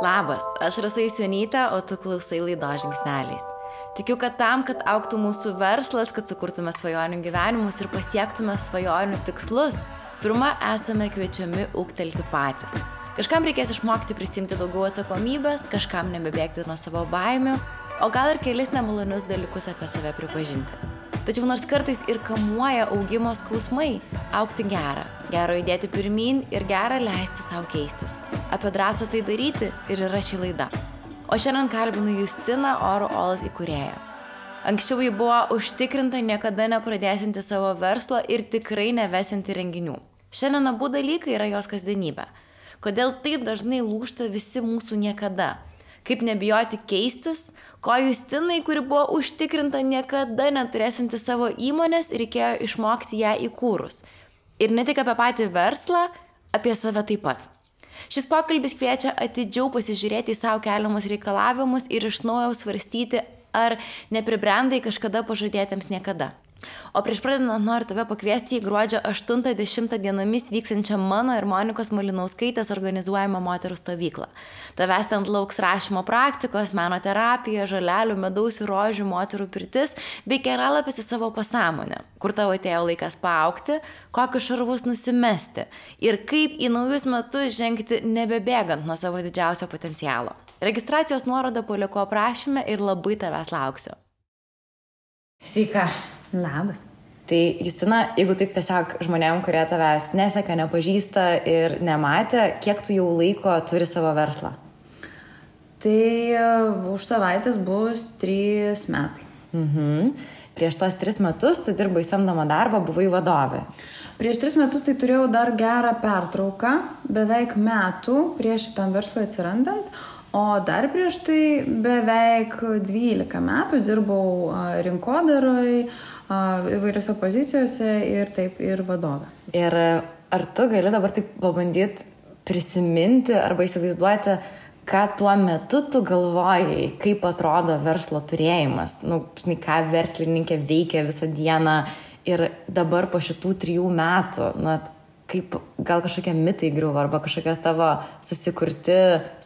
Labas, aš Rasai Sionytė, o tu klausai laido žingsneliais. Tikiu, kad tam, kad auktų mūsų verslas, kad sukurtume svajonių gyvenimus ir pasiektume svajonių tikslus, pirmą esame kviečiami ūktelti patys. Kažkam reikės išmokti prisimti daugiau atsakomybės, kažkam nebebėgti nuo savo baimių, o gal ir kelis nemalonius dalykus apie save pripažinti. Tačiau nors kartais ir kamuoja augimo skausmai, aukti gera, gero judėti pirmin ir gera leisti savo keistis. Apie drąsą tai daryti ir yra ši laida. O šiandien kalbinu Justiną Oro Olas įkūrėją. Anksčiau ji buvo užtikrinta niekada nepradėsinti savo verslo ir tikrai nevesinti renginių. Šiandien abu dalykai yra jos kasdienybė. Kodėl taip dažnai lūšta visi mūsų niekada? Kaip nebijoti keistis, ko Justinai, kuri buvo užtikrinta niekada neturėsinti savo įmonės, reikėjo išmokti ją įkūrus. Ir ne tik apie patį verslą, apie save taip pat. Šis pokalbis kviečia atidžiau pasižiūrėti į savo keliamus reikalavimus ir iš naujo svarstyti, ar nepribrendai kažkada pažadėtiems niekada. O prieš pradedant noriu tave pakviesti į gruodžio 8-10 dienomis vyksiančią mano ir Monikos Malinauskaitės organizuojamą moterų stovyklą. Tavęs ten lauks rašymo praktikos, meno terapija, žalelių, medaus ir rožių moterų pirtis bei keralapis į savo pasąmonę, kur tavo atėjo laikas paaukti, kokius šarvus nusimesti ir kaip į naujus metus žengti nebebėgant nuo savo didžiausio potencialo. Registracijos nuorodą paliko aprašymę ir labai tavęs lauksiu. Sveika. Labas. Tai Justina, jeigu taip tiesiog žmonėm, kurie tavęs neseka, nepažįsta ir nematė, kiek tu jau laiko turi savo verslą? Tai uh, už savaitės bus trys metai. Mhm. Prieš tos tris metus tu dirbai samdomą darbą, buvai vadovė. Prieš tris metus tai turėjau dar gerą pertrauką, beveik metų prieš šitam verslui atsirandant, o dar prieš tai beveik 12 metų dirbau rinkodaroje įvairiose pozicijose ir taip ir vadovė. Ir ar tu gali dabar taip pabandyti prisiminti arba įsivaizduoti, ką tuo metu tu galvojai, kaip atrodo verslo turėjimas, nu, žinai, ką verslininkė veikia visą dieną ir dabar po šitų trijų metų, na, kaip gal kažkokie mitai griuvo arba kažkokie tavo susikurti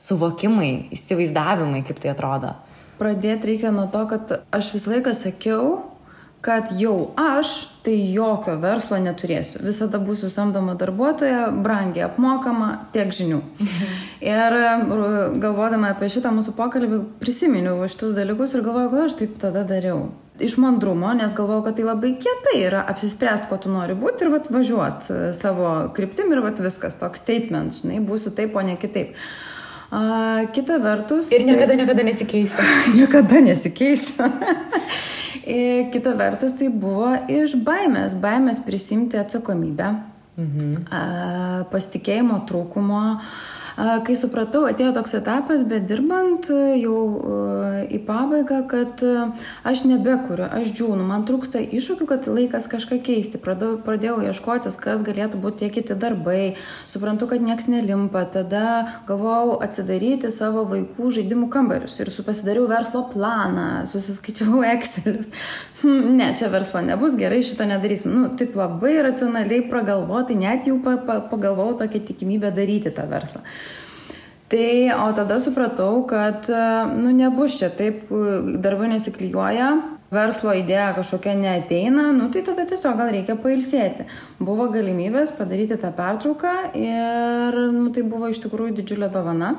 suvokimai, įsivaizdavimai, kaip tai atrodo. Pradėti reikia nuo to, kad aš visą laiką sakiau, kad jau aš tai jokio verslo neturėsiu. Visada būsiu samdoma darbuotoja, brangiai apmokama, tiek žinių. Ir galvodama apie šitą mūsų pokalbį, prisiminiau šitus dalykus ir galvojau, kad aš taip tada dariau. Iš mandrumo, nes galvojau, kad tai labai kietai yra apsispręsti, ko tu nori būti ir vat, važiuot e, savo kryptim ir vat, viskas, toks statement, žinai, būsiu taip, o ne kitaip. A, kita vertus. Ir niekada, tai... niekada nesikeisiu. niekada nesikeisiu. Kita vertus, tai buvo iš baimės, baimės prisimti atsakomybę, mhm. pasitikėjimo trūkumo, Kai supratau, atėjo toks etapas, bet dirbant jau į pabaigą, kad aš nebekuriu, aš džiūnu, man trūksta iššūkių, kad laikas kažką keisti. Pradėjau, pradėjau ieškotis, kas galėtų būti tie kiti darbai, suprantu, kad nieks nelimpa, tada galvojau atsidaryti savo vaikų žaidimų kambarius ir pasidariau verslo planą, susiskaičiavau Excelius. Hm, ne, čia verslo nebus, gerai, šito nedarysim. Nu, taip labai racionaliai pragalvotai, net jau pagalvojau tokią tikimybę daryti tą verslą. Tai, o tada supratau, kad, nu, nebus čia taip, darbai nesiklyjuoja, verslo idėja kažkokia neteina, nu, tai tada tiesiog gal reikia pailsėti. Buvo galimybės padaryti tą pertrauką ir, nu, tai buvo iš tikrųjų didžiulė dovana.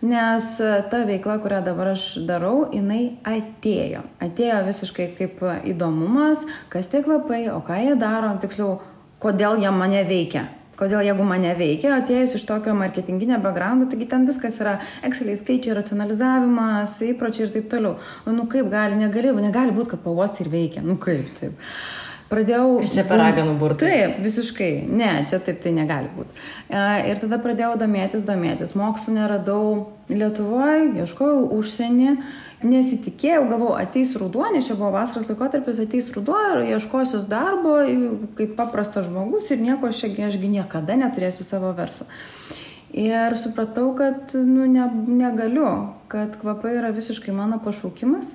Nes ta veikla, kurią dabar aš darau, jinai atėjo. Atėjo visiškai kaip įdomumas, kas tie kvapai, o ką jie daro, tiksliau, kodėl jie mane veikia Kodėl jeigu mane veikia, atėjus iš tokio marketinginio backgroundo, taigi ten viskas yra Exceliai skaičiai, racionalizavimas, įpročiai ir taip toliau. O nu kaip gali, negali, negali būti, kad pavosti ir veikia. Nu kaip taip. Pradėjau. Čia per raganų burtą. Taip, visiškai. Ne, čia taip tai negali būti. Ir tada pradėjau domėtis, domėtis. Mokslų neradau Lietuvoje, ieškojau užsienį nesitikėjau, galvojau, ateis ruduo, nes čia buvo vasaros laikotarpis, ateis ruduo ir ieškosios darbo kaip paprastas žmogus ir nieko aš, ašgi niekada neturėsiu savo verslo. Ir supratau, kad nu, ne, negaliu, kad kvapai yra visiškai mano pašaukimas,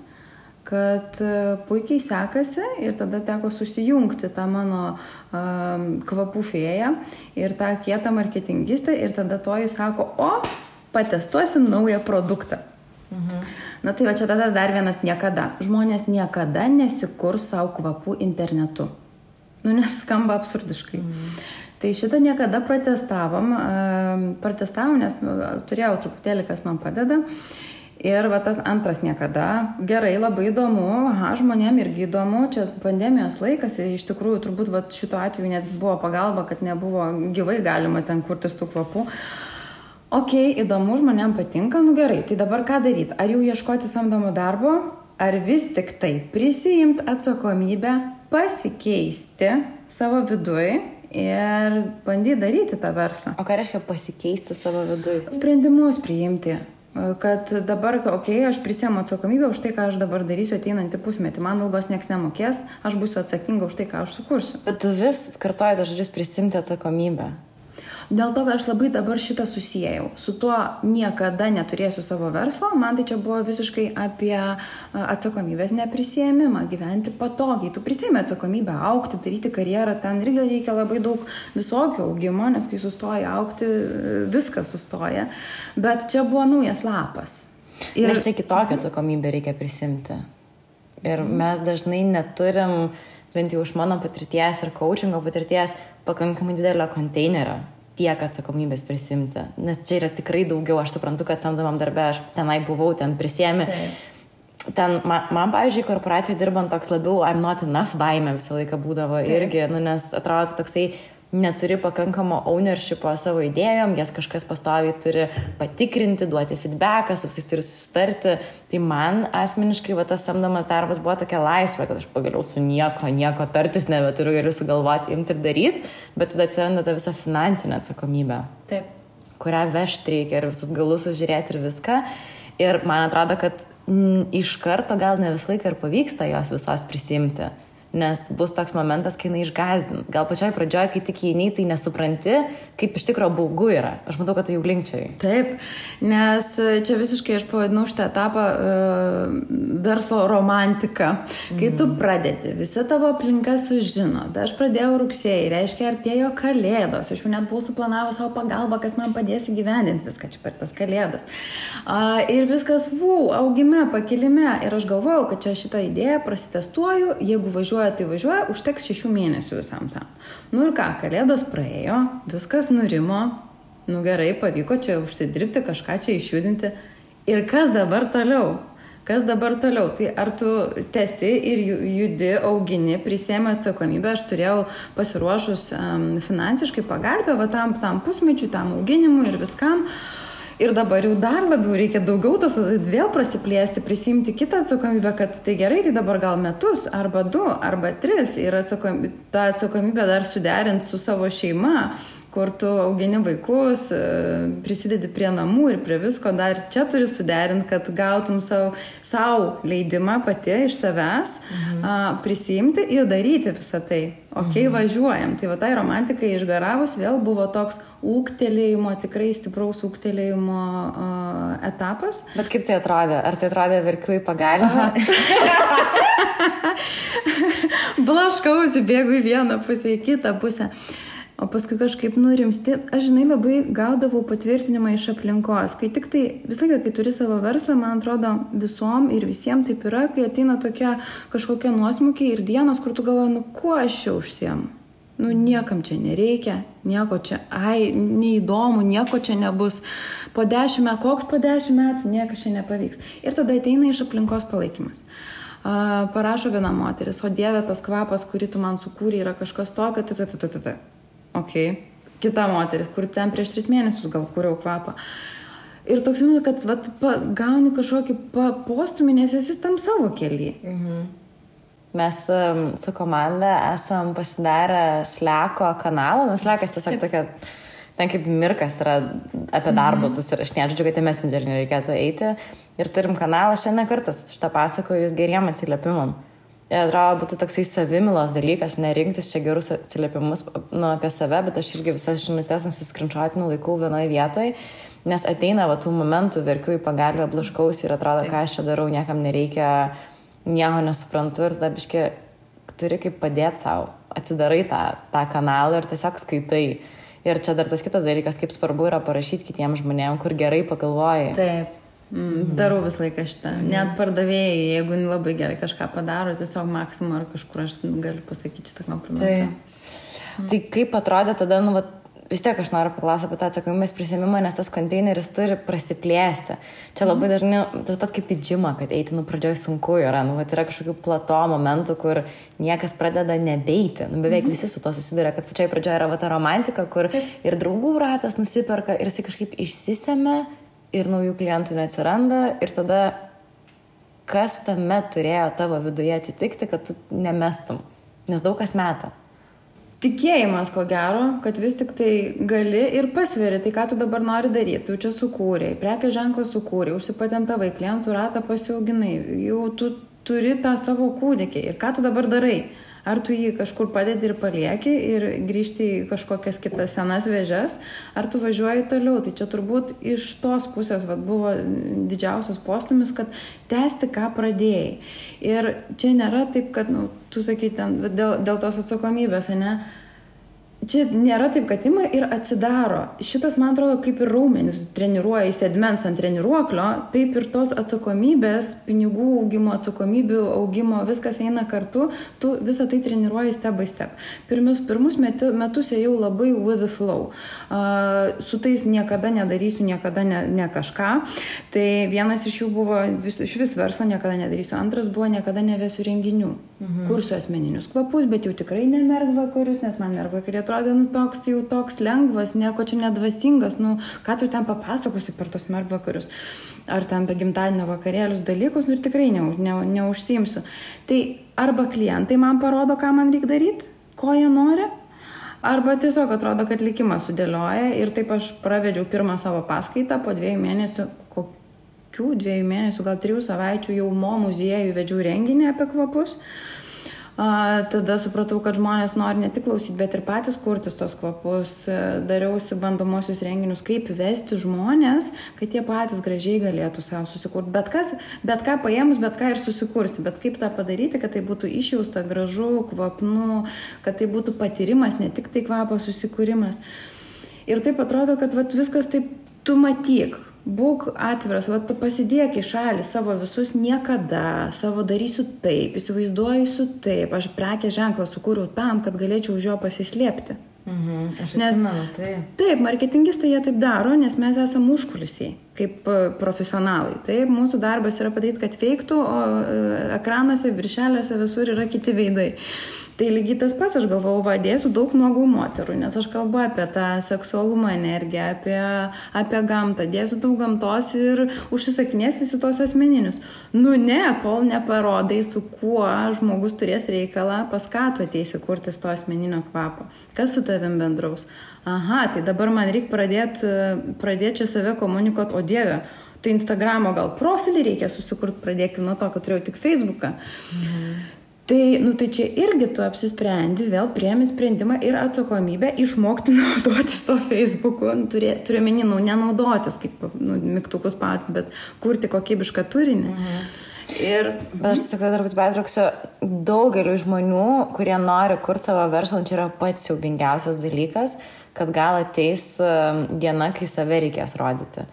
kad e, puikiai sekasi ir tada teko susijungti tą mano um, kvapų fėją ir tą kietą marketingistę ir tada to jis sako, o, patestuosim naują produktą. Mhm. Na tai va čia tada dar vienas niekada. Žmonės niekada nesikurs savo kvapų internetu. Nu, nes skamba absurdiškai. Mhm. Tai šitą niekada protestavom, protestavom, nes nu, turėjau truputėlį, kas man padeda. Ir va tas antras niekada. Gerai, labai įdomu, aha, žmonėm irgi įdomu, čia pandemijos laikas, iš tikrųjų turbūt va, šito atveju net buvo pagalba, kad nebuvo gyvai galima ten kurtis tų kvapų. Ok, įdomu, žmonėm patinka, nu gerai, tai dabar ką daryti? Ar jau ieškoti samdomo darbo, ar vis tik tai prisijimti atsakomybę, pasikeisti savo viduje ir bandyti daryti tą verslą. O ką reiškia pasikeisti savo viduje? Sprendimus priimti. Kad dabar, okei, okay, aš prisėmu atsakomybę už tai, ką aš dabar darysiu ateinantį pusmetį. Man algos niekas nemokės, aš būsiu atsakinga už tai, ką aš sukursiu. Bet tu vis kartuoji tą žodžius prisimti atsakomybę. Dėl to, kad aš labai dabar šitą susijėjau. Su tuo niekada neturėsiu savo verslo, man tai čia buvo visiškai apie atsakomybės neprisėmimą, gyventi patogiai. Tu prisėmė atsakomybę aukti, daryti karjerą, ten irgi reikia labai daug visokio augimo, nes kai sustoja aukti, viskas sustoja. Bet čia buvo naujas lapas. Ir nes čia kitokią atsakomybę reikia prisimti. Ir mes dažnai neturim, bent jau iš mano patirties ir coachingo patirties, pakankamai didelio konteinerio tiek atsakomybės prisimti. Nes čia yra tikrai daugiau, aš suprantu, kad samdomam darbę aš tenai buvau, ten prisėmė. Ten, man, man, pavyzdžiui, korporacijoje dirbant toks labiau I'm not enough baime visą laiką būdavo Taip. irgi, nu, nes atrodo toksai neturi pakankamo ownershipo savo idėjom, jas kažkas pastoviai turi patikrinti, duoti feedbacką, su visais turi sustarti. Tai man asmeniškai va, tas samdomas darbas buvo tokia laisvė, kad aš pagaliau su nieko, nieko tartis nebeturiu, galiu sugalvoti, imti ir daryti, bet tada atsiranda ta visa finansinė atsakomybė. Taip. Kurią vežti reikia ir visus galus sužiūrėti ir viską. Ir man atrodo, kad m, iš karto gal ne visą laiką ir pavyksta jos visos prisimti nes bus toks momentas, kai jinai išgazdins. Gal pačioj pradžioje, kai tik įeini, tai nesupranti, kaip iš tikrųjų baugu yra. Aš matau, kad tu jau linkčiai. Taip, nes čia visiškai aš pavadinau šitą etapą uh, verslo romantika. Kai mm. tu pradedi, visa tavo aplinka sužino. Tai aš pradėjau rugsėjai, reiškia, artėjo kalėdos. Aš jau net buvau suplanavęs savo pagalbą, kas man padės įgyvendinti viską čia per tas kalėdas. Uh, ir viskas, vau, augime, pakilime. Ir aš galvojau, kad čia šitą idėją prasitestuoju, jeigu važiuoju važiuoja, tai važiuoja, užteks šešių mėnesių visam tam. Nu ir ką, kalėdos praėjo, viskas nurimo, nu gerai, pavyko čia užsidirbti, kažką čia išjudinti. Ir kas dabar toliau? Kas dabar toliau? Tai ar tu tesi ir judi, augini, prisėmė atsakomybę, aš turėjau pasiruošus um, finansiškai pagalbę, va tam, tam pusmečiui, tam auginimui ir viskam. Uh, Ir dabar jau dar labiau reikia daugiau tos vėl prasiplėsti, prisimti kitą atsakomybę, kad tai gerai, tai dabar gal metus, arba du, arba tris. Ir atsakomybę, tą atsakomybę dar suderinti su savo šeima, kur tu augini vaikus, e, prisidedi prie namų ir prie visko, dar čia turi suderinti, kad gautum savo, savo leidimą pati iš savęs mhm. a, prisimti ir daryti visą tai. Ok, mhm. važiuojam. Tai va tai romantikai išgaravus vėl buvo toks ūktelėjimo, tikrai stipraus ūktelėjimo uh, etapas. Bet kaip tai atrodė? Ar tai atrodė verkiui pagalba? Blaškausi, bėgu į vieną pusę, į kitą pusę. Uh, O paskui kažkaip nurimsti, aš žinai labai gaudavau patvirtinimą iš aplinkos. Kai tik tai, visą laiką, kai turi savo verslą, man atrodo, visom ir visiems taip yra, kai ateina tokia kažkokia nuosmukiai ir dienos, kur tu galvoji, nu kuo aš čia užsiemu. Nu niekam čia nereikia, nieko čia, ai, neįdomu, nieko čia nebus. Po dešimt metų, koks po dešimt metų, niekas čia nepavyks. Ir tada ateina iš aplinkos palaikymas. Parašo viena moteris, o dieve tas kvapas, kurį tu man sukūrė, yra kažkas tokio, ta, ta, ta, ta, ta. Ok. Kita moteris, kur ten prieš tris mėnesius gal kūriau kvapą. Ir toks, žinau, kad vat, pa, gauni kažkokį postumį, nes esi tam savo keliui. Mhm. Mes um, su komanda esam pasidarę Sleko kanalą, nes Slekas tiesiog Taip. tokia, ten kaip Mirkas yra apie mhm. darbus susirašinėti, žodžiu, kad į Messengerį nereikėtų eiti. Ir turim kanalą šiandien kartą su šitą pasakoju jūs geriem atsiliepimam. Mhm atrodo, būtų toksai savimilos dalykas, nerinktis čia gerus atsiliepimus nu, apie save, bet aš irgi visas žinutės nusiskrinčiuotinu laikau vienoje vietoje, nes ateina va tų momentų, verkiu į pagalbę, blaškaus ir atrodo, Taip. ką aš čia darau, niekam nereikia nieko nesuprantu ir tada biški turi kaip padėti savo, atsidarai tą, tą kanalą ir tiesiog skaitai. Ir čia dar tas kitas dalykas, kaip svarbu yra parašyti kitiems žmonėms, kur gerai pagalvoji. Taip. Mm, darau visą laiką šitą. Mm. Net pardavėjai, jeigu labai gerai kažką padaro, tiesiog maksimum ar kažkur aš galiu pasakyti šitą komplimentą. Tai, mm. tai kaip atrodė tada, nu, vat, vis tiek aš noriu paklausyti apie tą atsakomybės prisėmimą, nes tas konteineris turi prasiplėsti. Čia labai mhm. dažnai tas pats kaip į džimą, kad eiti, nu, pradžioj sunku yra, nu, vat, yra kažkokių plato momentų, kur niekas pradeda nebeiti. Nu, beveik mhm. visi su to susiduria, kad pačioj pradžioje yra va ta romantika, kur Taip. ir draugų ratas nusiperka ir jisai kažkaip išsisėmė ir naujų klientų neatsiranda ir tada kas tame turėjo tavo viduje atsitikti, kad tu nemestum. Nes daug kas meta tikėjimas, ko gero, kad vis tik tai gali ir pasveri, tai ką tu dabar nori daryti, tu čia sukūrėjai, prekės ženklą sukūrėjai, užsipatentavai, klientų ratą pasiauginai, jau tu turi tą savo kūdikį ir ką tu dabar darai. Ar tu jį kažkur padedi ir palieki ir grįžti į kažkokias kitas senas vėžes, ar tu važiuoji toliau. Tai čia turbūt iš tos pusės vat, buvo didžiausias postumis, kad tęsti, ką pradėjai. Ir čia nėra taip, kad, nu, tu sakai, ten, dėl, dėl tos atsakomybės, ne? Čia nėra taip, kad ima ir atsidaro. Šitas, man atrodo, kaip ir raumenis treniruoja įsėdmens ant treniruoklio, taip ir tos atsakomybės, pinigų augimo, atsakomybių augimo, viskas eina kartu, tu visą tai treniruoji step by step. Pirmus, pirmus metu, metus ėjau labai with the flow. Uh, su tais niekada nedarysiu, niekada ne, ne kažką. Tai vienas iš jų buvo vis, iš vis verslo niekada nedarysiu, antras buvo niekada nevesiu renginių, mhm. kursiu asmeninius kvapus, bet jau tikrai nemerg vakarius, nes man merg vakariai atrodė, nu, toks jau toks lengvas, nieko čia nedvasingas, nu, ką tu ten papasakosi per tos mergvakarius, ar ten be gimtadienio vakarėlius dalykus, nu ir tikrai ne, ne, neužsimsiu. Tai arba klientai man parodo, ką man reikia daryti, ko jie nori, Arba tiesiog atrodo, kad likimas sudėlioja ir taip aš pravedžiau pirmą savo paskaitą, po dviejų mėnesių, kokių dviejų mėnesių, gal trijų savaičių jau mo muziejų vedžiau renginį apie kvapus. Uh, tada supratau, kad žmonės nori ne tik klausyti, bet ir patys kurtis tos kvapus. Dariausi bandomosius renginius, kaip vesti žmonės, kad jie patys gražiai galėtų savo susikurti. Bet, kas, bet ką paėmus, bet ką ir susikursi. Bet kaip tą padaryti, kad tai būtų išjausta, gražu, kvapnu, kad tai būtų patyrimas, ne tik tai kvapo susikūrimas. Ir taip atrodo, kad vat, viskas taip tu matyk būk atviras, va, pasidėk į šalį savo visus niekada, savo darysiu taip, įsivaizduoju taip, aš prekė ženklą sukūriau tam, kad galėčiau už jo pasislėpti. Mhm, aš nes, atsimenu, tai. Taip, marketingistai jie taip daro, nes mes esame užkulisiai, kaip e, profesionalai. Taip, mūsų darbas yra padaryti, kad veiktų, o e, ekranuose, viršeliuose visur yra kiti veidai. Tai lygiai tas pats, aš galvojau, vadėsiu daug nuogų moterų, nes aš kalbu apie tą seksualumo energiją, apie, apie gamtą, dėsiu daug gamtos ir užsisakinės visi tos asmeninius. Nu ne, kol neparodai, su kuo žmogus turės reikalą, pas ką tu ateisi kurtis to asmeninio kvapo, kas su tavim bendraus. Aha, tai dabar man reikia pradėti pradėt čia save komunikuoti, o Dieve, tai Instagramo gal profilį reikia susikurti, pradėkime nuo to, kad turėjau tik Facebooką. Mhm. Tai, nu, tai čia irgi tu apsisprendi, vėl priemi sprendimą ir atsakomybę išmokti naudotis to Facebook'u, nu, turiu meni, nu, nenaudotis kaip nu, mygtukus pat, bet kurti kokybišką turinį. Mhm. Ir aš dar turbūt pertrauksiu daugeliu žmonių, kurie nori kurti savo verslą, čia yra pats siaubingiausias dalykas, kad gal ateis um, diena, kai save reikės rodyti.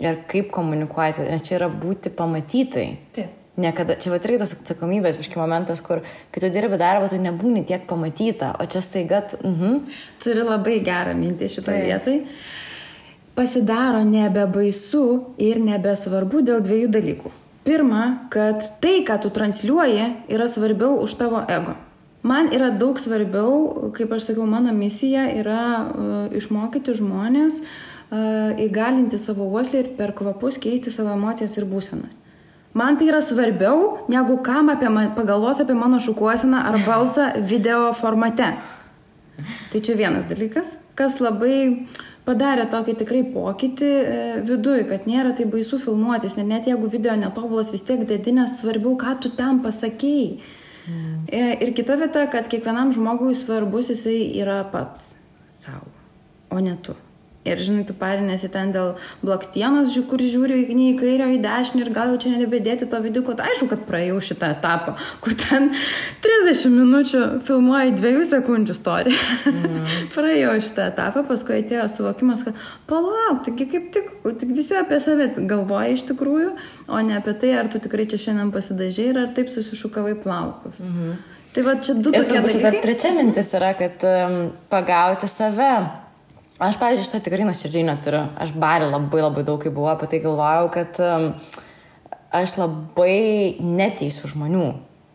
Ir kaip komunikuoti, nes čia yra būti pamatytai. Taip niekada, čia va irgi tas atsakomybės biški momentas, kur kai tu dirbi darbą, tu nebūni tiek pamatyta, o čia staiga, uh mhm. -huh. turi labai gerą mintį šitoje vietoje. Pasidaro nebebaisu ir nebesvarbu dėl dviejų dalykų. Pirma, kad tai, ką tu transliuoji, yra svarbiau už tavo ego. Man yra daug svarbiau, kaip aš sakiau, mano misija yra uh, išmokyti žmonės, uh, įgalinti savo uoslę ir per kvapus keisti savo emocijas ir būsenas. Man tai yra svarbiau, negu kam apie man, pagalvos apie mano šukuoseną ar balsą video formate. Tai čia vienas dalykas, kas labai padarė tokį tikrai pokytį e, viduje, kad nėra tai baisu filmuotis, net, net jeigu video netobulas, vis tiek dėdinės svarbiau, ką tu tam pasakėjai. Mm. E, ir kita vieta, kad kiekvienam žmogui svarbus jisai yra pats savo, o ne tu. Ir žinai, tu parinėsi ten dėl blakstienos, kur žiūri nei į kairę, į dešinę ir gal jau čia nebedėti to vidiko. Tai aišku, kad praėjau šitą etapą, kur ten 30 minučių filmuoji 2 sekundžių istoriją. Mm. praėjau šitą etapą, paskui atėjo suvokimas, kad palauk, taigi kaip tik, tik visi apie save galvoja iš tikrųjų, o ne apie tai, ar tu tikrai čia šiandien pasidažiai ir ar taip susišukavai plaukus. Mm. Tai va čia du Ir tokie turbūt šita dalykai. trečia mintis yra, kad um, pagauti save. Aš, pavyzdžiui, šitą tikrai nuoširdžiai neturiu. Aš barį labai labai daug, kai buvau apie tai galvojau, kad um, aš labai neteisiu žmonių.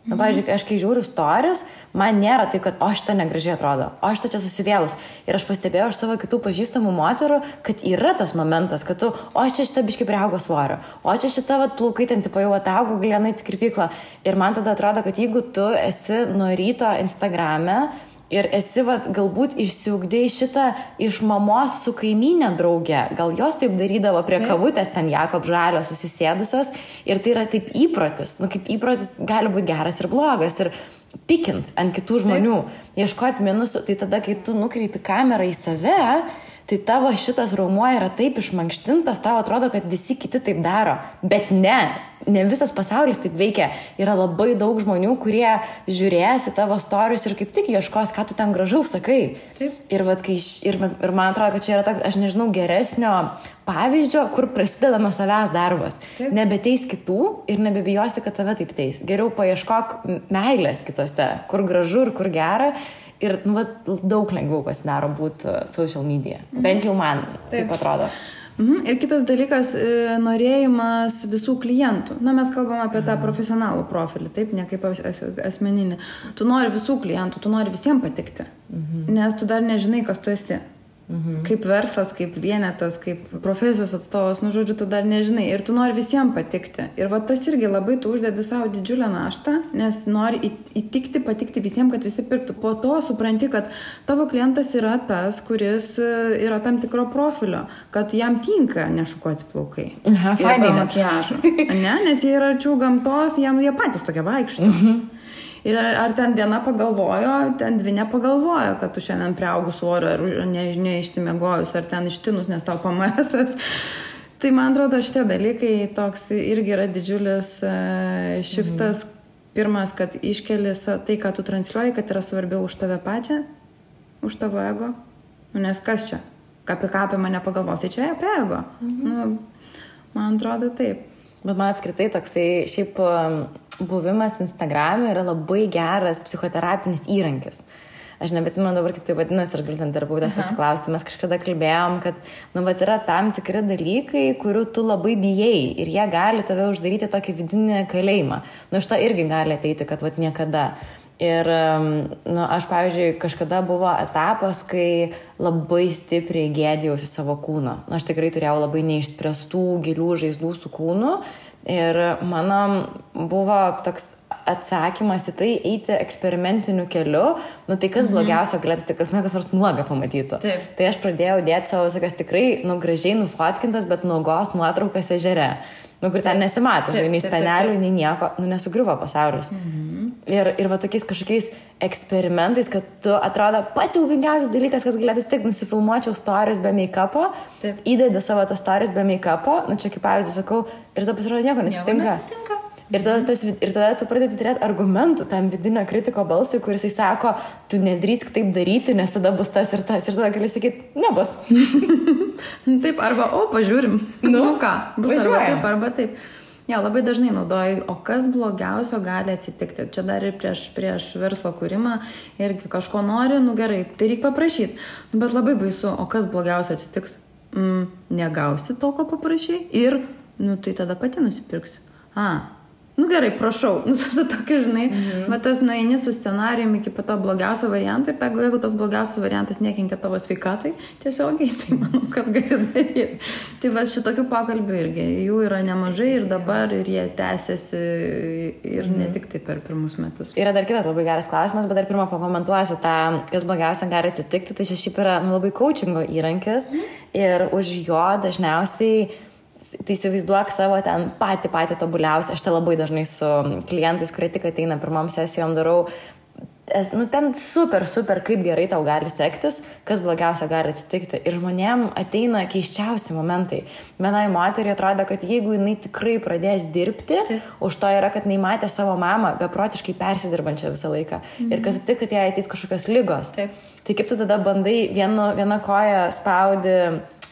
Na, pavyzdžiui, aš kai žiūriu stories, man nėra taip, kad o šitą negražiai atrodo, o šitą čia susivėlus. Ir aš pastebėjau iš savo kitų pažįstamų moterų, kad yra tas momentas, kad tu, o čia šitą biški priaugo svorio, o čia šitą vat, plaukai ten tipo jau ataugo, nueiti į kirpyklą. Ir man tada atrodo, kad jeigu tu esi nuo ryto Instagrame, Ir esi, vat, galbūt išsiugdėjai šitą iš mamos su kaiminė draugė. Gal jos taip darydavo prie taip. kavutės ten Jakob Žalio susisėdusios. Ir tai yra taip įprotis. Nu, kaip įprotis gali būti geras ir blogas. Ir pikint ant kitų žmonių, ieškoti minusų. Tai tada, kai tu nukreipi kamerą į save, tai tavo šitas raumuo yra taip išmankštintas, tau atrodo, kad visi kiti taip daro. Bet ne, ne visas pasaulis taip veikia. Yra labai daug žmonių, kurie žiūrės į tavo storius ir kaip tik ieškos, ką tu ten gražaus sakai. Taip. Ir, vat, kai, ir, ir man atrodo, kad čia yra toks, aš nežinau, geresnio pavyzdžio, kur prasideda nuo savęs darbas. Taip. Nebeteis kitų ir nebebijosi, kad tave taip teis. Geriau paieškok meilės kitose, kur gražu ir kur gera. Ir nu, vat, daug lengviau pasidaro būti uh, social media. Bent jau man taip, taip atrodo. Mhm. Ir kitas dalykas e, - norėjimas visų klientų. Na, mes kalbam apie tą profesionalų profilį, taip, ne kaip as- as- asmeninį. Tu nori visų klientų, tu nori visiems patikti, nes tu dar nežinai, kas tu esi. Kaip verslas, kaip vienetas, kaip profesijos atstovas, nu žodžiu, tu dar nežinai ir tu nori visiems patikti. Ir va tas irgi labai tu uždedi savo didžiulę naštą, nes nori įtikti, patikti visiems, kad visi pirktų. Po to supranti, kad tavo klientas yra tas, kuris e, yra tam tikro profilio, kad jam tinka nešukuoti plaukai. Aha, fainai makiažo. Ne, nes jie yra arčiau gamtos, jam jie patys tokie vaikšto. Ir ar, ten viena pagalvojo, ten dvi nepagalvojo, kad tu šiandien priaugus svorio, ar ne, neišsimiegojus, ar ten ištinus, nes tau pamesas. Tai man atrodo, šitie dalykai toks irgi yra didžiulis uh, šiftas. Pirmas, kad iškeli tai, ką tu transliuoji, kad yra svarbiau už tave pačią, už tavo ego. Nu, nes kas čia? Apie ką apie mane pagalvos, tai čia apie ego. Nu, man atrodo taip. Bet man apskritai toksai šiaip buvimas Instagram'e yra labai geras psichoterapinis įrankis. Aš nebeatsimenu dabar, kaip tai vadinasi, aš galiu ten terapeutės pasiklausti, mes kažkada kalbėjom, kad, nu, bet yra tam tikri dalykai, kurių tu labai bijai ir jie gali tave uždaryti tokį vidinį kalėjimą. Nu, iš to irgi gali ateiti, kad, vad, niekada. Ir, nu, aš, pavyzdžiui, kažkada buvo etapas, kai labai stipriai gėdėjausi savo kūno. Nu, aš tikrai turėjau labai neišspręstų gilių žaizdų su kūnu. Ir mano buvo toks atsakymas į tai eiti eksperimentiniu keliu, nu tai kas blogiausio galėtų, tai kas man kas nors nuogą pamatytų. Taip. Tai aš pradėjau dėti savo visokias tikrai, nu, gražiai nufotkintas, bet nuogos nuotraukas ežere. Nu, kur ten nesimato, žinai, nei spenelių, nei nieko, nu, nesugriuvo pasaulis. Mhm. Ir, ir va tokiais kažkokiais eksperimentais, kad tu atrodo pats jaubingiausias dalykas, kas galėtų tik nusifilmuočiau stories be make-upo, įdedi savo tas stories be make-upo, nu čia kaip pavyzdį sakau, ir tada pasirodo nieko neatsitinka. neatsitinka. Ir tada, tas, ir tada tu pradedi turėti argumentų tam vidinio kritiko balsui, kuris sako, tu nedrįsk taip daryti, nes tada bus tas ir tas. Ir tada gali sakyti, nebus. Nu, Taip, arba, o, pažiūrim. Nu, nu ką, bus arba taip, arba taip. Jo, labai dažnai naudoju, o kas blogiausio gali atsitikti. Čia dar ir prieš, prieš verslo kūrimą irgi kažko nori, nu gerai, tai reikia paprašyti. Bet labai baisu, o kas blogiausio atsitiks? Mm, negausi to, ko paprašai ir, nu tai tada pati nusipirksiu. A, nu gerai, prašau. Nu, tada tokia, žinai, mhm. bet tas nueini su scenarijumi iki pat to blogiausio varianto ir ta, jeigu tas blogiausias variantas nekenkia tavo sveikatai, tiesiogiai, tai manau, kad gali daryti. Tai va šitokių pokalbių irgi, jų yra nemažai ir dabar ir jie tęsiasi ir ne tik tai per pirmus metus. Yra dar kitas labai geras klausimas, bet dar pirmą pakomentuosiu tą, kas blogiausia gali atsitikti. Tai čia šiaip yra nu, labai coachingo įrankis ir už jo dažniausiai, tai įsivaizduok savo ten patį patį tobuliausią. Aš tai labai dažnai su klientais, kurie tik ateina pirmam sesijom darau nu, ten super, super, kaip gerai tau gali sektis, kas blogiausia gali atsitikti. Ir žmonėm ateina keiščiausi momentai. Vienai moteriai atrodo, kad jeigu jinai tikrai pradės dirbti, Taip. už to yra, kad jinai matė savo mamą beprotiškai persidirbančią visą laiką. Mhm. Ir kas atsitiktų, jei ateis kažkokios lygos. Taip. Tai kaip tu tada bandai vienu, vieną koją spaudi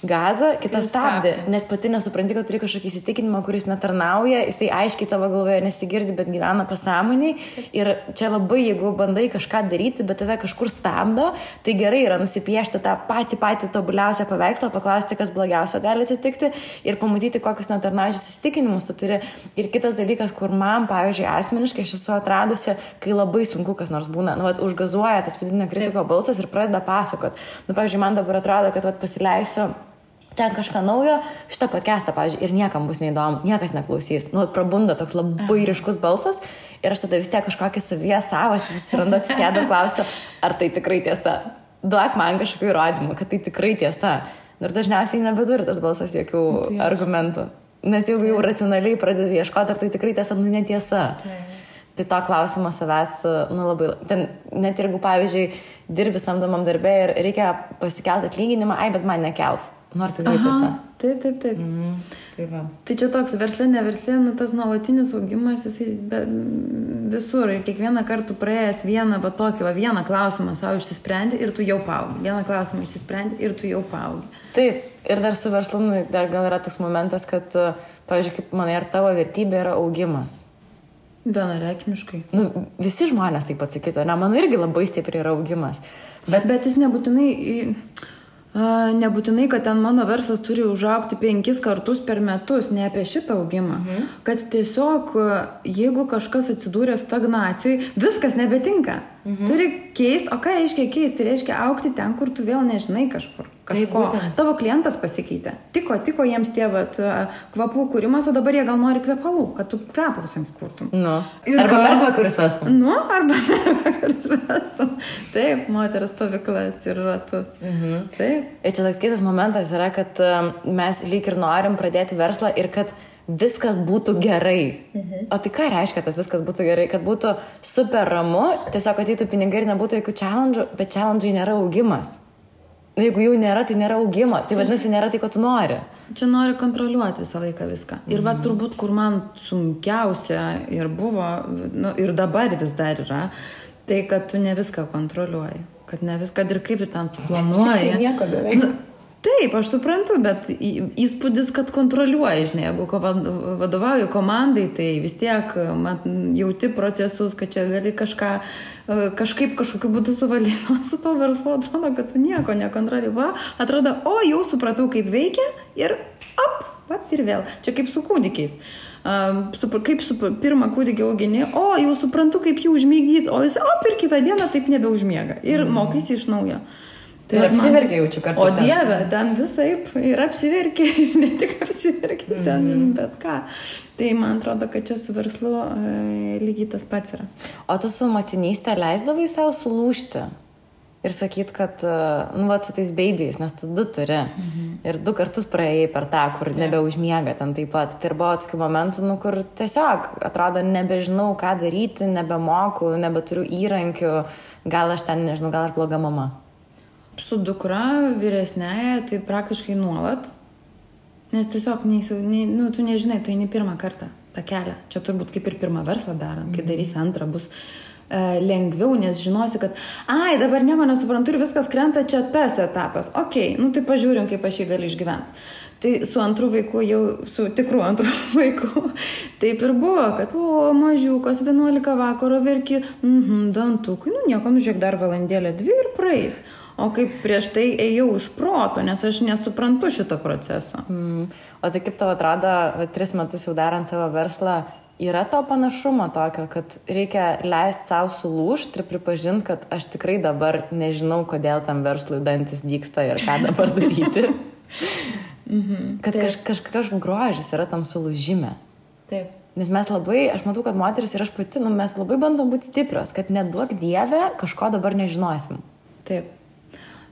gazą, stabdį, stabdį. nes pati nesupranti, kad turi kažkokį įsitikinimą, kuris netarnauja, jisai aiškiai tavo galvoje nesigirdi, bet gyvena pasąmoniai. Ir čia labai, jeigu bandai kažką daryti, bet tave kažkur stabdo, tai gerai yra nusipiešti tą patį patį tobuliausią paveikslą, paklausti, kas blogiausio gali atsitikti ir pamatyti, kokius netarnaujančius įsitikinimus tu turi. Ir kitas dalykas, kur man, pavyzdžiui, asmeniškai aš esu atradusi, kai labai sunku kas nors būna, nu, vat, užgazuoja tas vidinio kritiko balsas ir pradeda pasakot. Nu, pavyzdžiui, man dabar atrodo, kad vat, pasileisiu ten kažką naujo, šitą podcastą, pavyzdžiui, ir niekam bus neįdomu, niekas neklausys. Nu, prabunda toks labai ryškus balsas ir aš tada vis tiek kažkokį savyje savo susirandu, atsisėdu ir klausiu, ar tai tikrai tiesa. Duok man kažkokių įrodymų, kad tai tikrai tiesa. Ir dažniausiai nebeturi tas balsas jokių argumentų. Nes jeigu jau racionaliai pradedi ieškoti, ar tai tikrai tiesa, nu netiesa. Tai to klausimo savęs, nu labai, ten net jeigu, pavyzdžiui, dirbi samdomam darbė ir reikia pasikelti atlyginimą, ai, bet man nekels. Nors tai tiesa. Aha, taip, taip, taip. Mm, tai va. Tai čia toks verslė, ne verslė, nu tas nuolatinis augimas, jisai be, visur ir kiekvieną kartą praėjęs vieną, va tokį, va vieną klausimą savo išsisprendi ir tu jau paaugi. Vieną klausimą išsisprendi ir tu jau paaugi. Taip, ir dar su verslu, nu, dar gal yra tas momentas, kad, pavyzdžiui, kaip manai, ar tavo vertybė yra augimas. Vienareikšmiškai. Nu, visi žmonės taip atsakytų, ne, mano irgi labai stipriai yra augimas. Bet, bet jis nebūtinai, į- nebūtinai, kad ten mano verslas turi užaukti penkis kartus per metus, ne apie šitą augimą. Mhm. Kad tiesiog, jeigu kažkas atsidūrė stagnacijai, viskas nebetinka. Mhm. Turi keisti, o ką reiškia keisti? Tai reiškia aukti ten, kur tu vėl nežinai kažkur. Kažko. Tavo klientas pasikeitė. Tiko, tiko jiems tie vat, kvapų kūrimas, o dabar jie gal nori kvepalų, kad tu kvepalus jiems kurtum. Nu. Ir Arba ką? darbą, kuris vestum. Nu, arba kuris vestum. Taip, moteris stovyklas ir ratus. Mhm. Taip. Ir čia toks kitas momentas yra, kad mes lyg ir norim pradėti verslą ir kad viskas būtų gerai. Mhm. O tai ką reiškia tas viskas būtų gerai? Kad būtų super ramu, tiesiog ateitų pinigai ir nebūtų jokių challenge, bet challenge nėra augimas. Nu, Jeigu jų nėra, tai nėra augimo. Tai vadinasi, nėra tai, ko tu nori. Čia nori kontroliuoti visą laiką viską. Ir va turbūt, kur man sunkiausia ir buvo, nu, ir dabar vis dar yra, tai kad tu ne viską kontroliuoji. Kad ne viską, kad ir kaip tu ten suplanuoji. nieko beveik. Nu, Taip, aš suprantu, bet įspūdis, kad kontroliuoji, žinai, jeigu vadovauju komandai, tai vis tiek mat, jauti procesus, kad čia gali kažką, e, kažkaip kažkokiu būdu suvaldyti, o su to verslu atrodo, kad tu nieko nekontroliuoji. Atrodo, o jau supratau, kaip veikia ir op, pat ir vėl. Čia kaip su kūdikiais. Supra, kaip su pirmą kūdikį augini, o jau suprantu, kaip jį užmygdyti, o jis, o per kitą dieną taip nebeužmiega ir mokaisi iš naujo. Tai ir apsiverkia jaučiu kartu. O ten. Dieve, ten visai ir apsiverkė, ir ne tik apsiverkė, ten Mhm. bet ką. Tai man atrodo, kad čia su verslu e, lygiai tas pats yra. O tu su motinystė leisdavai savo sulūšti ir sakyt, kad, uh, nu, va, su tais babiais, nes tu du turi. Mhm. Ir du kartus praėjai per tą, kur nebeužmiega ten taip pat. Tai ir buvo tokių momentų, nu, kur tiesiog atrodo, nebežinau, ką daryti, nebemoku, nebeturiu įrankių, gal aš ten, nežinau, gal aš bloga mama. Su dukra vyresnėje tai praktiškai nuolat, nes tiesiog neįsiv... ne, nu, tu nežinai, tai ne pirmą kartą tą kelią. Čia turbūt kaip ir pirmą verslą darant, kai darysi antrą bus e, lengviau, nes žinosi, kad, ai, dabar nieko nesuprantu ir viskas krenta, čia tas etapas. Ok, nu tai pažiūrim, kaip aš jį galiu išgyventi. Tai su antru vaiku jau, su tikru antru vaiku, taip ir buvo, kad, o, mažiukas, 11 vakaro verki, mhm, dantukai, nu nieko, nu žiūrėk, dar valandėlę, dvi ir praeis. O kaip prieš tai ėjau iš proto, nes aš nesuprantu šito proceso. Mm. O tai kaip tau atrodo, tris metus jau darant savo verslą, yra to panašumo tokio, kad reikia leisti savo sulūšti ir pripažinti, kad aš tikrai dabar nežinau, kodėl tam verslui dantis dyksta ir ką dabar daryti. Mhm. Kad kaž, kažkokios grožis yra tam sulūžime. Taip. Nes mes labai, aš matau, kad moteris ir aš pati, nu, mes labai bandom būti stiprios, kad neduok dievę, kažko dabar nežinosim. Taip.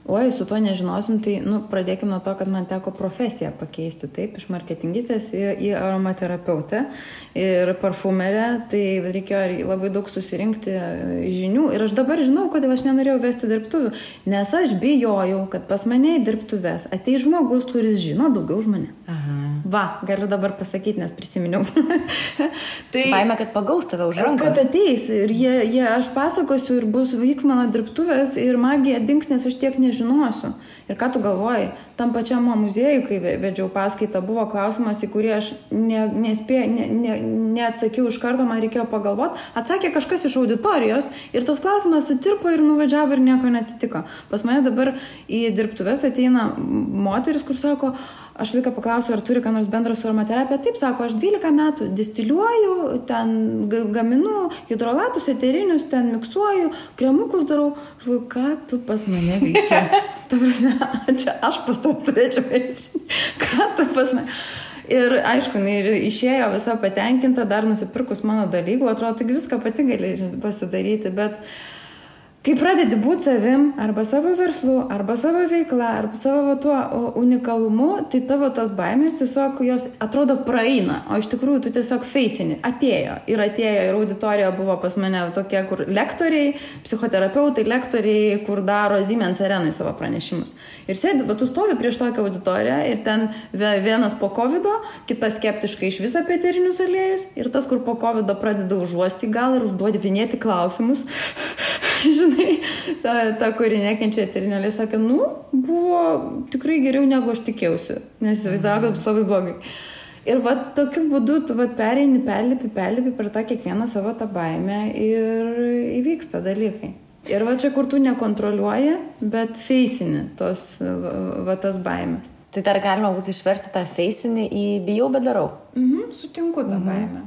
Oi, su tuo nežinosim, tai nu, pradėkime nuo to, kad man teko profesiją pakeisti, taip, iš marketingistės į, į aromaterapeutę ir parfumerę, tai reikėjo labai daug susirinkti e, žinių ir aš dabar žinau, kodėl aš nenorėjau vesti dirbtuvių, nes aš bijojau, kad pas mane į dirbtuves ateis žmogus, kuris žino daugiau už mane. Aha. Va, galiu dabar pasakyti, nes prisiminiau. tai baime, kad pagaus tave už rankos. Kad ateis ir jie, jie, aš pasakosiu ir bus vyks mano dirbtuvės ir magija dings, nes aš tiek nežinosiu. Ir ką tu galvoji, tam pačiam mo muziejui, kai vedžiau paskaitą, buvo klausimas, į kurį aš ne, nespėjau, ne, ne, neatsakiau iš karto, man reikėjo pagalvoti. Atsakė kažkas iš auditorijos ir tas klausimas sutirpo ir nuvažiavo ir nieko neatsitiko. Pas mane dabar į dirbtuves ateina moteris, kur sako, Aš viską paklausiu, ar turi ką nors bendro su aromaterapija. Taip, sako, aš 12 metų distiliuoju, ten gaminu hidrolatus, eterinius, ten miksuoju, kremukus darau. Aš galvoju, ką tu pas mane veikia? Ta prasme, čia aš pas veikti. Ką tu pas mane? Ir aišku, jinai išėjo visą patenkinta, dar nusipirkus mano dalykų, atrodo, tik viską pati gali pasidaryti, bet uh, Kai pradedi būti savim, arba savo verslu, arba savo veikla, arba savo tuo unikalumu, tai tavo tos baimės tiesiog jos atrodo praeina, o iš tikrųjų tu tiesiog feisini. Atėjo. Ir atėjo, ir auditorija buvo pas mane tokie, kur lektoriai, psichoterapeutai, lektoriai, kur daro Siemens arenui savo pranešimus. Ir sėdi, bet tu stovi prieš tokią auditoriją ir ten vienas po COVID, kitas skeptiškai iš visą pėterinius aliejus ir tas, kur po COVID pradeda užuosti gal ir užduoti vinėti klausimus. žinai, ta, ta kuri nekenčia eterinėlė, sakė, nu, buvo tikrai geriau negu aš tikėjausi, nes įsivaizdavo, kad bus labai blogai. Ir va tokiu būdu tu va pereini, perlipi, perlipi per tą kiekvieną savo tą baimę ir įvyksta dalykai. Ir va čia, kur tu nekontroliuoji, bet feisini tos, va tas baimės. Tai dar galima būtų išversti tą feisinį į bijau, bet darau. Mhm, sutinku tą mhm. baimę.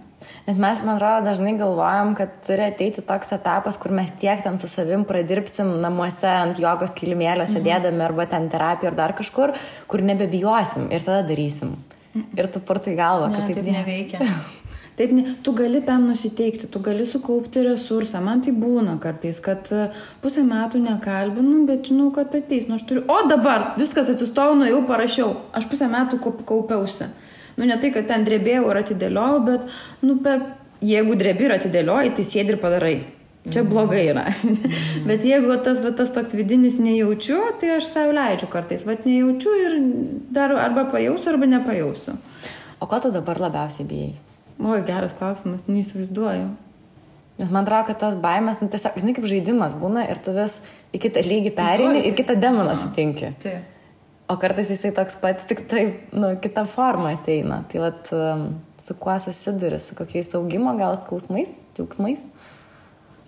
Nes mes, man atrodo, dažnai galvojam, kad turi ateiti toks etapas, kur mes tiek ten su savim pradirbsim namuose ant jogos kilimėlio sėdėdami mhm. arba ten terapiją ar dar kažkur, kur nebebijosim ir tada darysim. Mhm. Ir tu purtai galvą, kad ne, taip, taip neveikia. Taip, ne, tu gali tam nusiteikti, tu gali sukaupti resursą. Man tai būna kartais, kad e, pusę metų nekalbinu, bet žinau, kad ateis. Nu, aš turiu, o dabar viskas atsistojau, nu jau parašiau. Aš pusę metų kaupiausi. Mhm nu ne tai, kad ten drebėjau ir atidėliojau, bet, nu, per, jeigu drebi ir atidėlioji, tai sėdi ir padarai. Čia mhm. blogai yra. Mhm. Bet jeigu tas, va, tas toks vidinis nejaučiu, tai aš savo leidžiu kartais. Vat nejaučiu ir dar arba pajausiu, arba nepajausiu. O ko tu dabar labiausiai bijai? Oi, geras klausimas, neįsivaizduoju. Nes man atrodo, kad tas baimės, nu tiesiog, žinai, kaip žaidimas būna ir tu vis į kitą lygį perini ir kitą demoną sutinki. Taip. O kartais jisai toks pat, tik taip, nu, kita forma ateina. Tai um, su kuo susiduri, su kokiais augimo gal skausmais, džiaugsmais?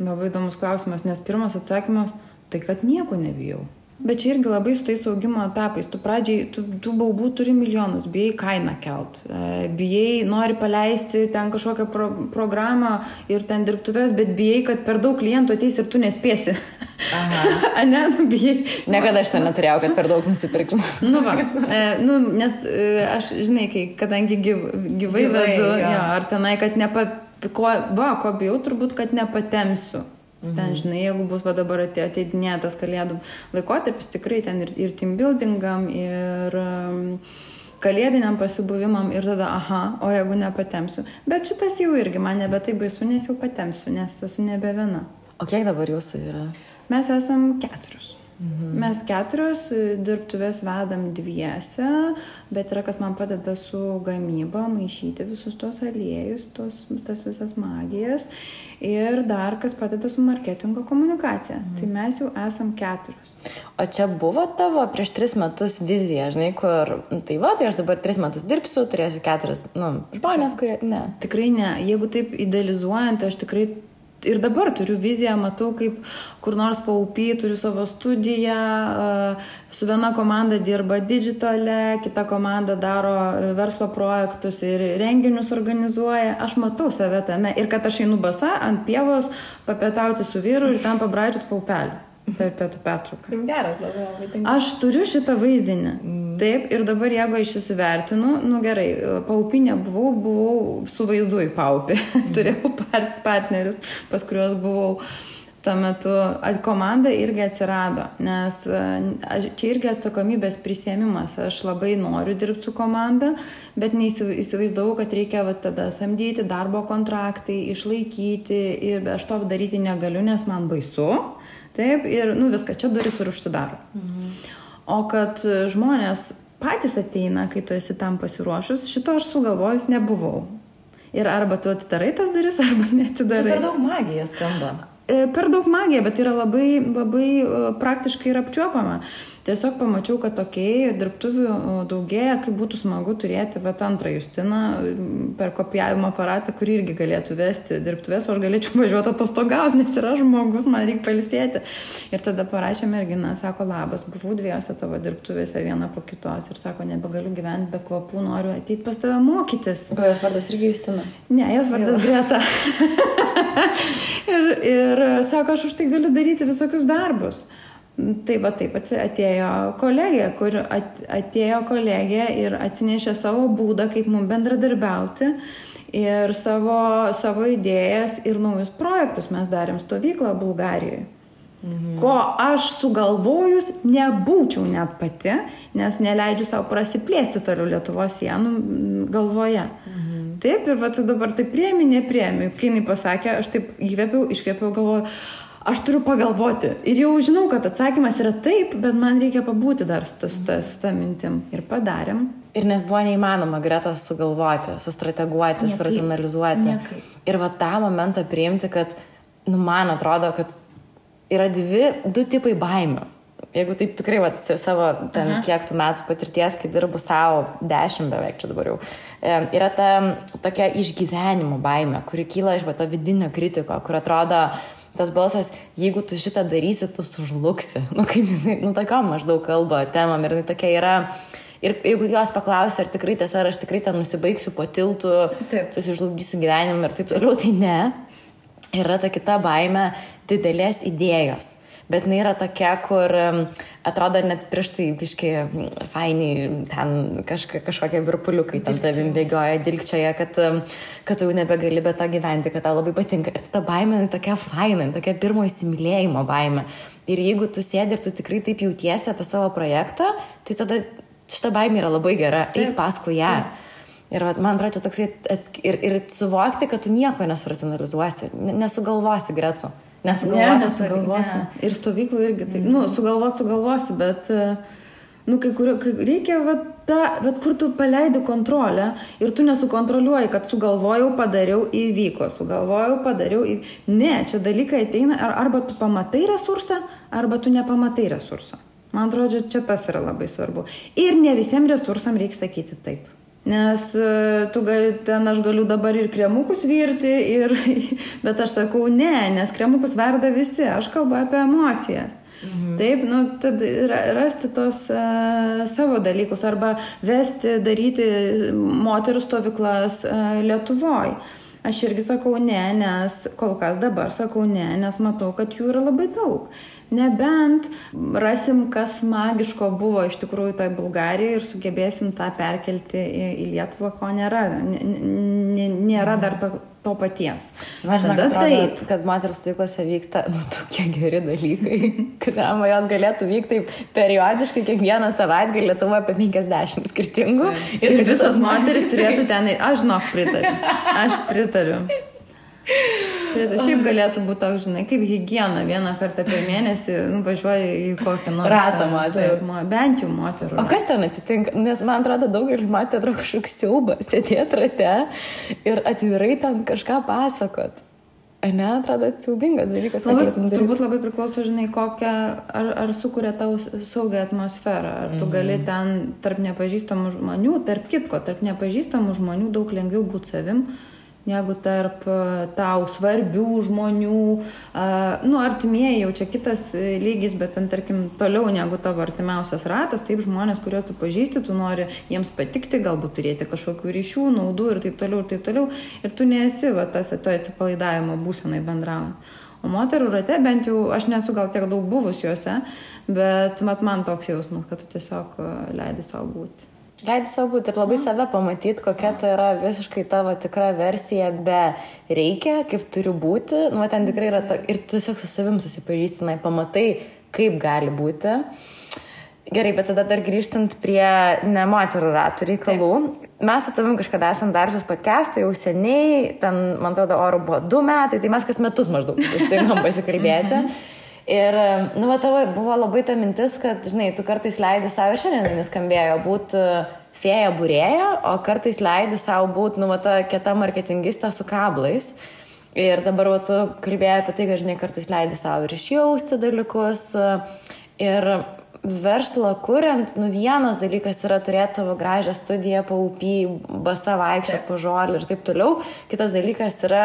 Labai įdomus klausimas, nes pirmas atsakymas, tai kad nieko nebijau. Bet čia irgi labai su tais augimo etapais. Tu pradžiai, tu, tu baubų turi milijonus, bijai kainą kelt, e, bijai, nori paleisti ten kažkokią pro, programą ir ten dirbtuves, bet bijai, kad per daug klientų ateis ir tu nespėsi. Aha. ne, nu, bijai. Niekada aš to neturėjau, kad per daug nusipirkčiau. nu, va, e, nu, nes e, aš, žinai, kai, kadangi gyv, gyvai, gyvai vedu, jo. Jo, ar tenai, kad nepa, ko, va, ko bijau, turbūt, kad nepatemsiu. Mhm. Ten, žinai, jeigu bus va dabar ateidinė tas kalėdų laikotarpis, tikrai ten ir, ir team buildingam, ir um, kalėdiniam pasibuvimam ir tada, aha, o jeigu nepatemsiu. Bet šitas jau irgi man nebe tai baisu, nes jau patemsiu, nes esu nebe viena. O kiek dabar jūsų yra? Mes esam keturius. Mhm. Mes keturios dirbtuvės vedam dviese, bet yra kas man padeda su gamyba, maišyti visus tos aliejus, tos, tas visas magijas ir dar kas padeda su marketingo komunikacija. Mhm. Tai mes jau esam keturios. O čia buvo tavo prieš tris metus vizija, žinai, kur, nu, tai va, tai aš dabar tris metus dirbsiu, turėsiu keturis, nu, žmonės, kurie, ne. Tikrai ne. Jeigu taip idealizuojant, aš tikrai ir dabar turiu viziją, matau, kaip kur nors paupy, turiu savo studiją, su viena komanda dirba digitale, kita komanda daro e, verslo projektus ir renginius organizuoja. Aš matau save tame ir kad aš einu basa ant pievos papietauti su vyru ir tam pabraidžiut paupelį per pietų pertrauką. Geras, labai labai tinka. Aš turiu šitą vaizdinį. Mm. Taip, ir dabar jeigu aš įsivertinu, nu gerai, paupinė buvau, buvau su vaizdu į paupį. Mm. Turėjau part partnerius, pas kuriuos buvau. tuo metu komanda irgi atsirado, nes čia irgi atsakomybės prisėmimas. Aš labai noriu dirbti su komanda, bet neįsivaizdavau, kad reikia va, tada samdyti darbo kontraktai, išlaikyti ir aš to daryti negaliu, nes man baisu. Taip, ir nu viską, čia duris ir užsidaro. Mhm. O kad žmonės patys ateina, kai tu esi tam pasiruošus, šito aš sugalvojus nebuvau. Ir arba tu atidarai tas duris, arba netidarai. Tai per daug magija skamba. E, per daug magija, bet yra labai, labai e, praktiškai ir apčiuopama. Tiesiog pamačiau, kad tokiai dirbtuvių daugėja, kaip būtų smagu turėti vat antrą Justiną per kopijavimo aparatą, kurį irgi galėtų vesti dirbtuvės, o aš galėčiau važiuoti atostogauti, nes yra žmogus, man reikia palisėti. Ir tada parašė mergina, sako, labas, buvau dviejose tavo dirbtuvėse viena po kitos ir sako, nebegaliu gyventi be kvapų, noriu ateiti pas tave mokytis. O jos vardas irgi Justina? Ne, jos vardas Greta. ir, ir sako, aš už tai galiu daryti visokius darbus. Tai va taip atėjo kolegė, kur atėjo kolegė ir atsinešė savo būdą, kaip mums bendradarbiauti ir savo, savo idėjas ir naujus projektus. Mes darėm stovyklą Bulgarijoje. Mhm. Ko aš sugalvojus nebūčiau net pati, nes neleidžiu savo prasiplėsti toliau Lietuvos sienų galvoje. Mhm. Taip, ir va dabar tai priemi, nepriemi. Kai jinai pasakė, aš taip įkvėpiau, iškvėpiau, galvoju, aš turiu pagalvoti. Ir jau žinau, kad atsakymas yra taip, bet man reikia pabūti dar su tą mintim. Ir padarėm. Ir nes buvo neįmanoma greta sugalvoti, sustrateguoti, suracionalizuoti. Niekaip. Ir va tą momentą priimti, kad, nu, man atrodo, kad yra dvi, du tipai baimių. Jeigu taip tikrai, va, savo ten Aha. kiek tų metų patirties, kai dirbu savo, dešimt beveik čia dabar jau, e, yra ta tokia išgyvenimo baime, kuri kyla iš va to vidinio kritiko, kur atrodo, tas balsas, jeigu tu šitą darysi, tu sužlugsi. Nu, kaip jisai, nu, tokiam maždaug kalba temam ir tai tokia yra. Ir jeigu jos paklausia, ar tikrai tiesa, ar aš tikrai ten nusibaigsiu po tiltu, taip. susižlugdysiu gyvenimą ir taip toliau, tai ne. Yra ta kita baime didelės idėjos bet jinai yra tokia, kur atrodo net prieš tai biškai fainiai, ten kažka, kažkokie virpuliukai ten tavim bėgioja, dilgčioje, kad, kad jau nebegali be to gyventi, kad tau labai patinka. Ir ta baimė tokia faina, tokia pirmo įsimylėjimo baimė. Ir jeigu tu sėdi ir tu tikrai taip jautiesi apie savo projektą, tai tada šita baimė yra labai gera, eik paskui ją. Taip. Ir vat, man atrodo, toksai ir, ir suvokti, kad tu nieko nesracionalizuosi, nesugalvosi gretų. Nesugalvosi. Ne, nesugalvosi. Ne. Ir stovyklų irgi. Tai, mm. Nu, sugalvot sugalvosi, bet, nu, kai kur kai reikia, vat, ta, vat, kur tu paleidi kontrolę ir tu nesukontroliuoji, kad sugalvojau, padariau, įvyko, sugalvojau, padariau. Į... Ne, čia dalykai ateina, ar, arba tu pamatai resursą, arba tu nepamatai resursą. Man atrodo, čia tas yra labai svarbu. Ir ne visiems resursam reikia sakyti taip. Nes e, tu gali, ten aš galiu dabar ir kremukus virti, ir, bet aš sakau ne, nes kremukus verda visi, aš kalbu apie emocijas. Mhm. Taip, nu, tad rasti tos uh, savo dalykus arba vesti, daryti moterų stovyklas uh, Lietuvoje. Aš irgi sakau ne, nes kol kas dabar sakau ne, nes matau, kad jų yra labai daug. Nebent rasim, kas magiško buvo iš tikrųjų toj Bulgarijoje ir sugebėsim tą perkelti į, į Lietuvą, ko nėra. N nėra dar to, to paties. Man žinau, kad, taip, kad moterų stovyklose vyksta nu, tokie geri dalykai, kad jos galėtų vykti taip periodiškai kiekvieną savaitgalį Lietuvoje apie 50 skirtingų. Taip. Ir, ir visos moteris turėtų ten, aš žinok, pritariu. Aš pritariu. Prita, šiaip galėtų būti toks, žinai, kaip hygiena vieną kartą per mėnesį nu, važiuoji į kokį nors ratą moterų. Bent jau moterų. O kas ten atsitinka? Nes man atrodo, daugelis moterų kažkoks siaubas sėdėti rate ir atvirai ten kažką pasakot. Ne, atrodo, siaubingas dalykas. Labai, turbūt labai priklauso, žinai, kokią, ar, ar sukuria tau saugią atmosferą. Ar tu mm -hmm. gali ten tarp nepažįstamų žmonių, tarp kitko, tarp nepažįstamų žmonių daug lengviau būti savim, negu tarp e, tau svarbių žmonių. Nu, artimieji jau čia kitas e, lygis, bet ten, tarkim, toliau negu tavo artimiausias ratas, taip žmonės, kuriuos tu pažįsti, tu nori jiems patikti, galbūt turėti kažkokių ryšių, naudų ir taip toliau, ir taip toliau. Ir tu nesi va, tas to atsipalaidavimo būsenai bendraujant. O moterų rate bent jau, aš nesu gal tiek daug buvus juose, bet mat man toks jausmas, kad tu tiesiog e, leidi savo būti. Leidai savo būti ir labai save pamatyti, kokia tai yra visiškai tavo tikra versija, be reikia, kaip turi būti. Nu, ten tikrai yra, ta, ir tiesiog su savim susipažįstinai, pamatai, kaip gali būti. Gerai, bet tada dar grįžtant prie ne moterų ratų reikalų. Taip. Mes su tavim kažkada esam dariusios podcastą jau seniai, ten, man atrodo, oro buvo du metai, tai mes kas metus maždaug susitinkam pasikalbėti. Ir, nu, va, tavo buvo labai ta mintis, kad, žinai, tu kartais leidai savo, šiandien nuskambėjo, būti fėja būrėja, o kartais leidai savo būti, nu, va, ta kieta marketingistė su kablais. Ir dabar, va, tu kalbėjai apie tai, kad, žinai, kartais leidai savo ir išjausti dalykus. Ir verslą kuriant, nu vienas dalykas yra turėti savo gražią studiją, paupį, basą vaikščią, pažolį ir taip toliau. Kitas dalykas yra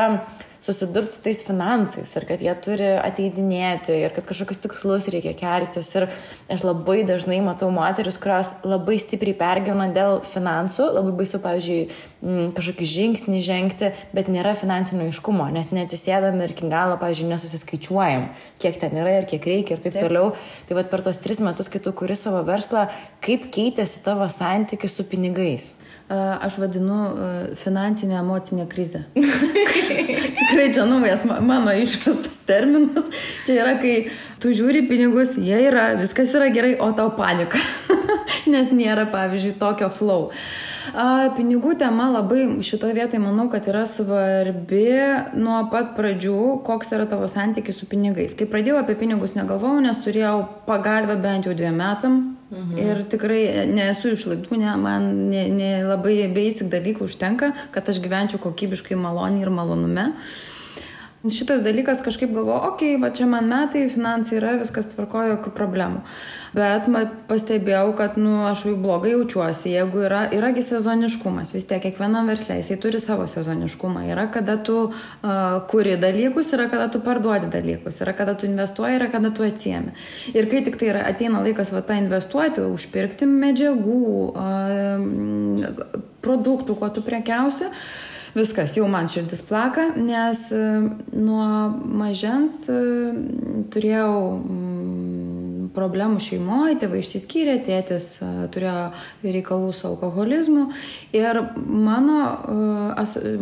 susidurti su tais finansais ir kad jie turi ateidinėti ir kad kažkokius tikslus reikia keltis. Ir aš labai dažnai matau moteris, kurios labai stipriai pergyvena dėl finansų, labai baisu, pavyzdžiui, mm, kažkokį žingsnį žengti, bet nėra finansinio iškumo, nes neatsisėdam ir iki galo, pavyzdžiui, nesusiskaičiuojam, kiek ten yra ir kiek reikia ir taip, taip. toliau. Tai vad per tos tris metus, kai tu kuri savo verslą, kaip keitėsi tavo santykis su pinigais? Aš vadinu finansinę emocinę krizę. Tikrai čia naujas mano išrastas terminas. Čia yra, kai tu žiūri pinigus, jie yra, viskas yra gerai, o tau panika. Nes nėra, pavyzdžiui, tokio flow. A, pinigų tema labai šitoje vietoje manau, kad yra svarbi nuo pat pradžių, koks yra tavo santykis su pinigais. Kai pradėjau apie pinigus negalvojau, nes turėjau pagalbę bent jau dviem metam, Mhm. Ir tikrai nesu išlaidų, ne, man ne, ne labai basic dalykų užtenka, kad aš gyvenčiau kokybiškai maloniai ir malonume. Šitas dalykas kažkaip galvoju, okei, okay, va čia man metai, finansai yra, viskas tvarkojo, jokių problemų. Bet pastebėjau, kad, nu, aš jau blogai jaučiuosi, jeigu yra, yragi sezoniškumas, vis tiek kiekvienam verslė, jisai turi savo sezoniškumą. Yra, kada tu uh, kuri dalykus, yra, kada tu parduodi dalykus, yra, kada tu investuoji, yra, kada tu atsiemi. Ir kai tik tai yra, ateina laikas va tą investuoti, užpirkti medžiagų, uh, produktų, kuo tu prekiausi, viskas, jau man širdis plaka, nes nuo mažens turėjau problemų šeimoje, tėvai išsiskyrė, tėtis turėjo reikalų su alkoholizmu ir mano,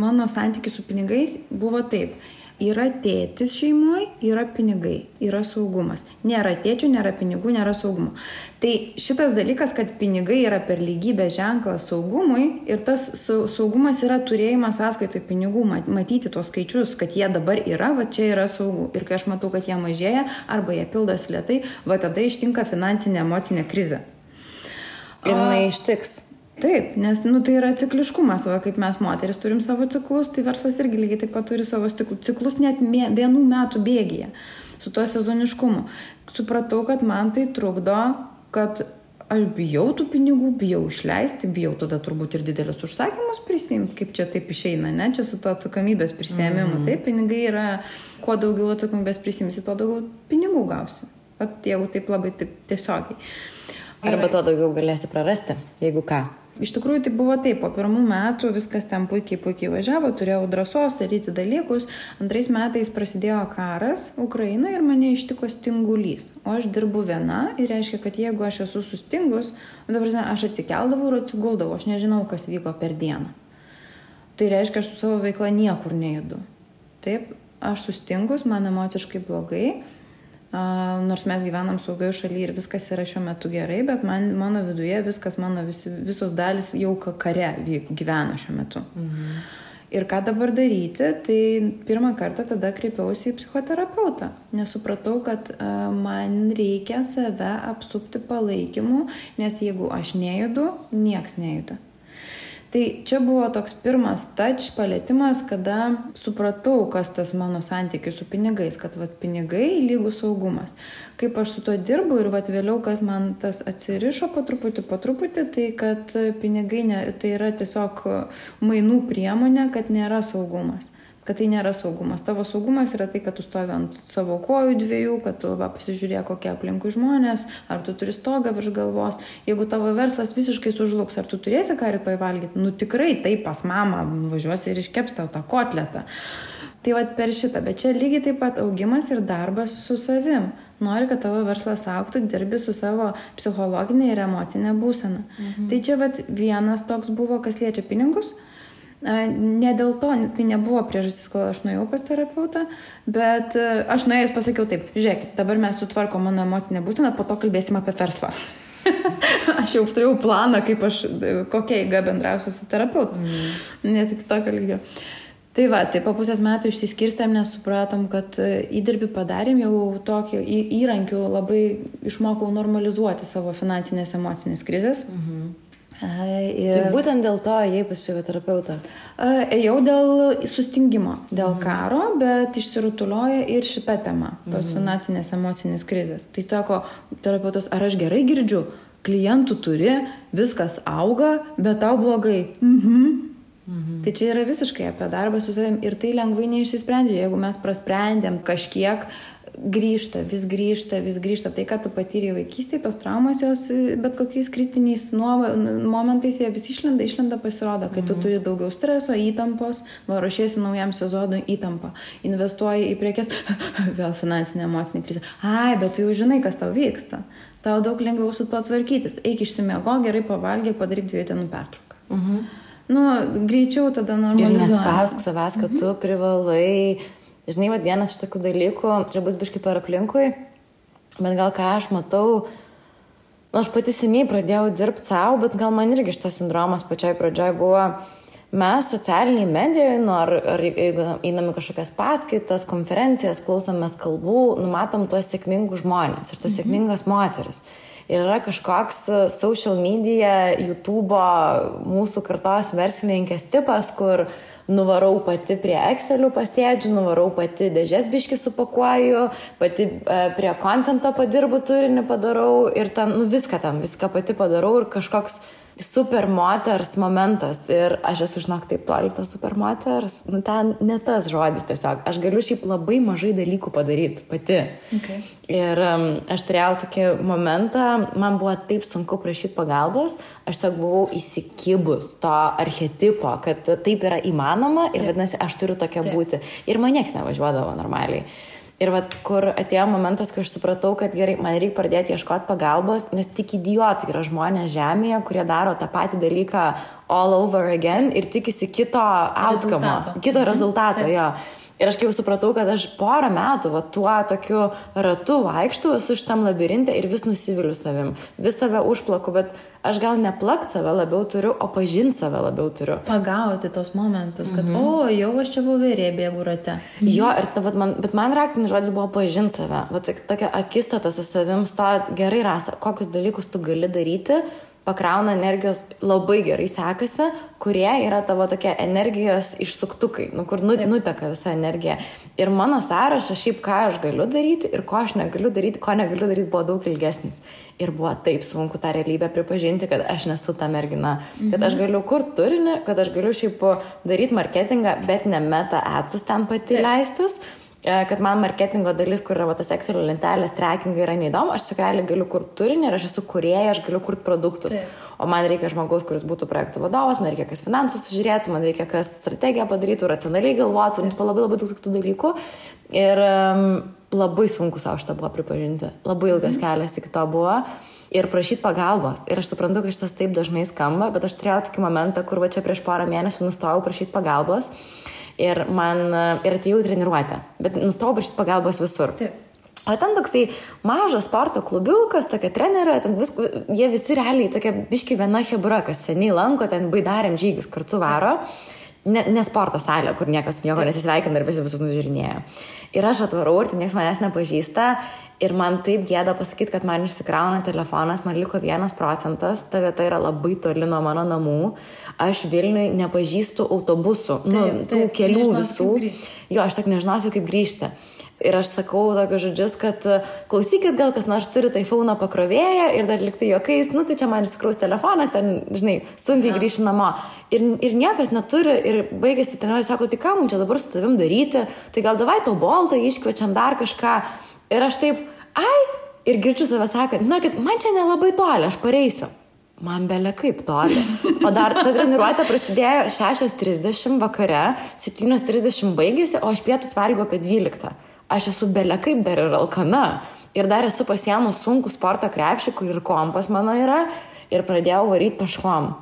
mano santykis su pinigais buvo taip. Yra tėtis šeimoje, yra pinigai, yra saugumas. Nėra tėčių, nėra pinigų, nėra saugumo. Tai šitas dalykas, kad pinigai yra per lygybę ženklas saugumui ir tas saugumas yra turėjimas sąskaitoj pinigų, matyti tuos skaičius, kad jie dabar yra, va čia yra saugu. Ir kai aš matau, kad jie mažėja arba jie pildosi lietai, va tada ištinka finansinė emocinė krizė. Ir jinai ištiks. Taip, nes nu, tai yra cikliškumas, o kaip mes moteris turim savo ciklus, tai verslas irgi lygiai taip pat turi savo ciklus net mė, vienų metų bėgyje su tuo sezoniškumu. Supratau, kad man tai trukdo, kad aš bijau tų pinigų, bijau išleisti, bijau tada turbūt ir didelius užsakymus prisimti, kaip čia taip išeina, ne, čia su to atsakomybės prisėmimu. Mm. Taip, pinigai yra, kuo daugiau atsakomybės prisimsi, tuo daugiau pinigų gausi. At jeigu taip labai taip tiesiogiai. Arba tuo daugiau galėsi prarasti, jeigu ką. Iš tikrųjų, tai buvo taip, po pirmų metų viskas ten puikiai, puikiai važiavo, turėjau drąsos daryti dalykus. Antrais metais prasidėjo karas Ukraina ir mane ištiko stingulys. O aš dirbu viena ir reiškia, kad jeigu aš esu sustingus, nu, dabar aš atsikeldavau ir atsiguldavau, aš nežinau, kas vyko per dieną. Tai reiškia, aš su savo veikla niekur nejudu. Taip, aš sustingus, man emociškai blogai nors mes gyvenam saugioje šalyje ir viskas yra šiuo metu gerai, bet man, mano viduje viskas, mano visi, visos dalis jau kare gyvena šiuo metu. Mhm. Ir ką dabar daryti, tai pirmą kartą tada kreipiausi į psichoterapeutą, nes supratau, kad man reikia save apsupti palaikymu, nes jeigu aš nejudu, nieks nejuda. Tai čia buvo toks pirmas touch palėtimas, kada supratau, kas tas mano santykis su pinigais, kad vat, pinigai lygų saugumas. Kaip aš su tuo dirbu ir vat, vėliau, kas man tas atsirišo po truputį, po truputį, tai kad pinigai ne, tai yra tiesiog mainų priemonė, kad nėra saugumas kad tai nėra saugumas. Tavo saugumas yra tai, kad tu stovi ant savo kojų dviejų, kad tu va, pasižiūrėk, kokie aplinkui žmonės, ar tu turi stogą virš galvos. Jeigu tavo verslas visiškai sužlugs, ar tu turėsi ką rytoj valgyti, nu tikrai taip pas mamą važiuosi ir iškeps tau tą kotletą. Tai vad per šitą, bet čia lygiai taip pat augimas ir darbas su savim. Nori, kad tavo verslas auktų, dirbi su savo psichologinė ir emocinė būsena. Mhm. Tai čia vad vienas toks buvo, kas liečia pinigus. Ne dėl to, tai nebuvo priežastis, kol aš nuėjau pas terapeutą, bet aš nuėjus pasakiau taip, žiūrėk, dabar mes sutvarkom mano emocinę būseną, po to kalbėsim apie verslą. aš jau turėjau planą, kaip aš, kokia įga bendrausiu su terapeutu. Mm. Ne tik tokio lygio. Tai va, tai po pusės metų išsiskirstėm, nes supratom, kad e, įdirbį padarėm jau tokį įrankių, labai išmokau normalizuoti savo finansinės emocinės krizės. Mhm. Ir... Tai būtent dėl to ėjai pas psichoterapeutą? Ėjau dėl sustingimo, dėl mhm. karo, bet išsirutulioja ir šita tema, tos mhm. finansinės emocinės krizės. Tai sako terapeutas, ar aš gerai girdžiu, klientų turi, viskas auga, bet tau blogai. Mhm. Mhm. Tai čia yra visiškai apie darbą su savim ir tai lengvai neišsisprendžia. Jeigu mes prasprendėm kažkiek, grįžta, vis grįžta, vis grįžta. Tai, ką tu patyrei vaikystėje, tos traumos, jos bet kokiais kritiniais nuova, momentais jie vis išlenda, išlenda pasirodo, kai tu mhm. turi daugiau streso, įtampos, va, ruošiesi naujam sezonui įtampą, investuoji į priekes, vėl finansinė emocinė krizė. Ai, bet tu jau žinai, kas tau vyksta. Tau daug lengviau su tuo tvarkytis. Eik išsimiego, gerai pavalgyk, padaryk dviejų dienų pertrauką. Mhm nu, greičiau tada normaliai. Ir nespausk savęs, kad tu privalai, žinai, va, vienas iš tokių dalykų, čia bus biškai per aplinkui, bet gal ką aš matau, nu, aš pati seniai pradėjau dirbti savo, bet gal man irgi šitas sindromas pačioj pradžioj buvo, mes socialiniai medijoje, nu, ar, ar jeigu einame kažkokias paskaitas, konferencijas, klausomės kalbų, numatom tuos sėkmingus žmonės ir tas mhm. sėkmingas moteris. Ir yra kažkoks social media, YouTube mūsų kartos verslininkės tipas, kur nuvarau pati prie Excelių pasėdžiu, nuvarau pati dėžės biški supakuoju, pati e, prie kontento padirbu turinį padarau ir ten, nu viską ten, viską pati padarau ir kažkoks super moters momentas ir aš esu, žinok, taip toli tas super moters, nu ten ne tas žodis tiesiog, aš galiu šiaip labai mažai dalykų padaryti pati. Okay. Ir um, aš turėjau tokį momentą, man buvo taip sunku prašyti pagalbos, aš tiesiog buvau įsikibus to archetipo, kad taip yra įmanoma ir taip. vadinasi, aš turiu tokia taip. būti. Ir man nieks nevažiuodavo normaliai. Ir vat, kur atėjo momentas, kai aš supratau, kad gerai, man reikia pradėti ieškoti pagalbos, nes tik idiotai yra žmonės žemėje, kurie daro tą patį dalyką all over again ir tikisi kito outcome, rezultato. kito rezultato. Mhm. Jo. Ir aš kaip supratau, kad aš porą metų va, tuo tokiu ratu vaikštų, esu šitam labirinte ir vis nusiviliu savim, vis save užplaku, bet aš gal neplakt save labiau turiu, o pažinti save labiau turiu. Pagauti tos momentus, kad, mm -hmm. o, jau aš čia voverė bėgu rate. Jo, ir ta, vat, man, bet man raktinis žodis buvo pažinti save. Vat, tokia akistata su savim stot gerai rasa, kokius dalykus tu gali daryti pakrauna energijos labai gerai sekasi, kurie yra tavo tokie energijos išsuktukai, nu, kur nu, nuteka visa energija. Ir mano sąrašas šiaip, ką aš galiu daryti ir ko aš negaliu daryti, ko negaliu daryti, buvo daug ilgesnis. Ir buvo taip sunku tą realybę pripažinti, kad aš nesu ta mergina, kad aš mhm. galiu kur turinį, kad aš galiu šiaip daryti marketingą, bet ne meta atsus ten pati taip. leistis E, kad man marketingo dalis, kur yra va, tas Excel lentelės, trackingai yra neįdomu, aš tikrai galiu kurti turinį ir aš esu kurieja, aš galiu kurti produktus. Taip. O man reikia žmogaus, kuris būtų projektų vadovas, man reikia kas finansus žiūrėtų, man reikia kas strategiją padarytų, racionaliai galvotų, nu, labai labai daug tų dalykų. Ir um, labai sunku savo šitą buvo pripažinti. Labai ilgas mhm. kelias iki to buvo. Ir prašyti pagalbos. Ir aš suprantu, kad šitas taip dažnai skamba, bet aš turėjau tokį momentą, kur va čia prieš porą mėnesių nustojau prašyti pagalbos ir man ir atėjau į treniruotę, bet nustojau prašyti pagalbos visur. Taip. O ten toksai mažas sporto klubiukas, tokia trenerė, ten vis, jie visi realiai tokia biški viena hebra, kas seniai lanko, ten baidarėm žygius kartu varo. Ne, ne sporto salė, kur niekas su nieko nesisveikina ir visi visus nužiūrinėja. Ir aš atvarau ir ten niekas manęs nepažįsta Ir man taip gėda pasakyti, kad man išsikrauna telefonas, man liko vienas procentas, ta vieta yra labai toli nuo mano namų, aš Vilniui nepažįstu autobusų, nu, taip, nu, tų taip, kelių visų. Jo, aš sak nežinosiu, kaip grįžti. Ir aš sakau tokius žodžius, kad klausykit, gal kas nors turi taifūną pakrovėją ir dar liktai jokiais, nu tai čia man išsikraus telefoną, ten, žinai, sunkiai grįšiu namo. Ir, ir niekas neturi, ir baigėsi treneris, sako, tai ką mums čia dabar su tavim daryti, tai gal davai to boltą, iškvečiam dar kažką. Ir aš taip, ai, ir girdžiu save sakant, na, kad man čia nelabai toli, aš pareisiu. Man belė kaip toli. O dar ta treniruotė prasidėjo 6.30 vakare, 7.30 baigėsi, o aš pietus valgiau apie 12. Aš esu belė kaip dar ir alkana. Ir dar esu pasiemus sunkų sporto krepšį, kur ir kompas mano yra, ir pradėjau varyti paškom.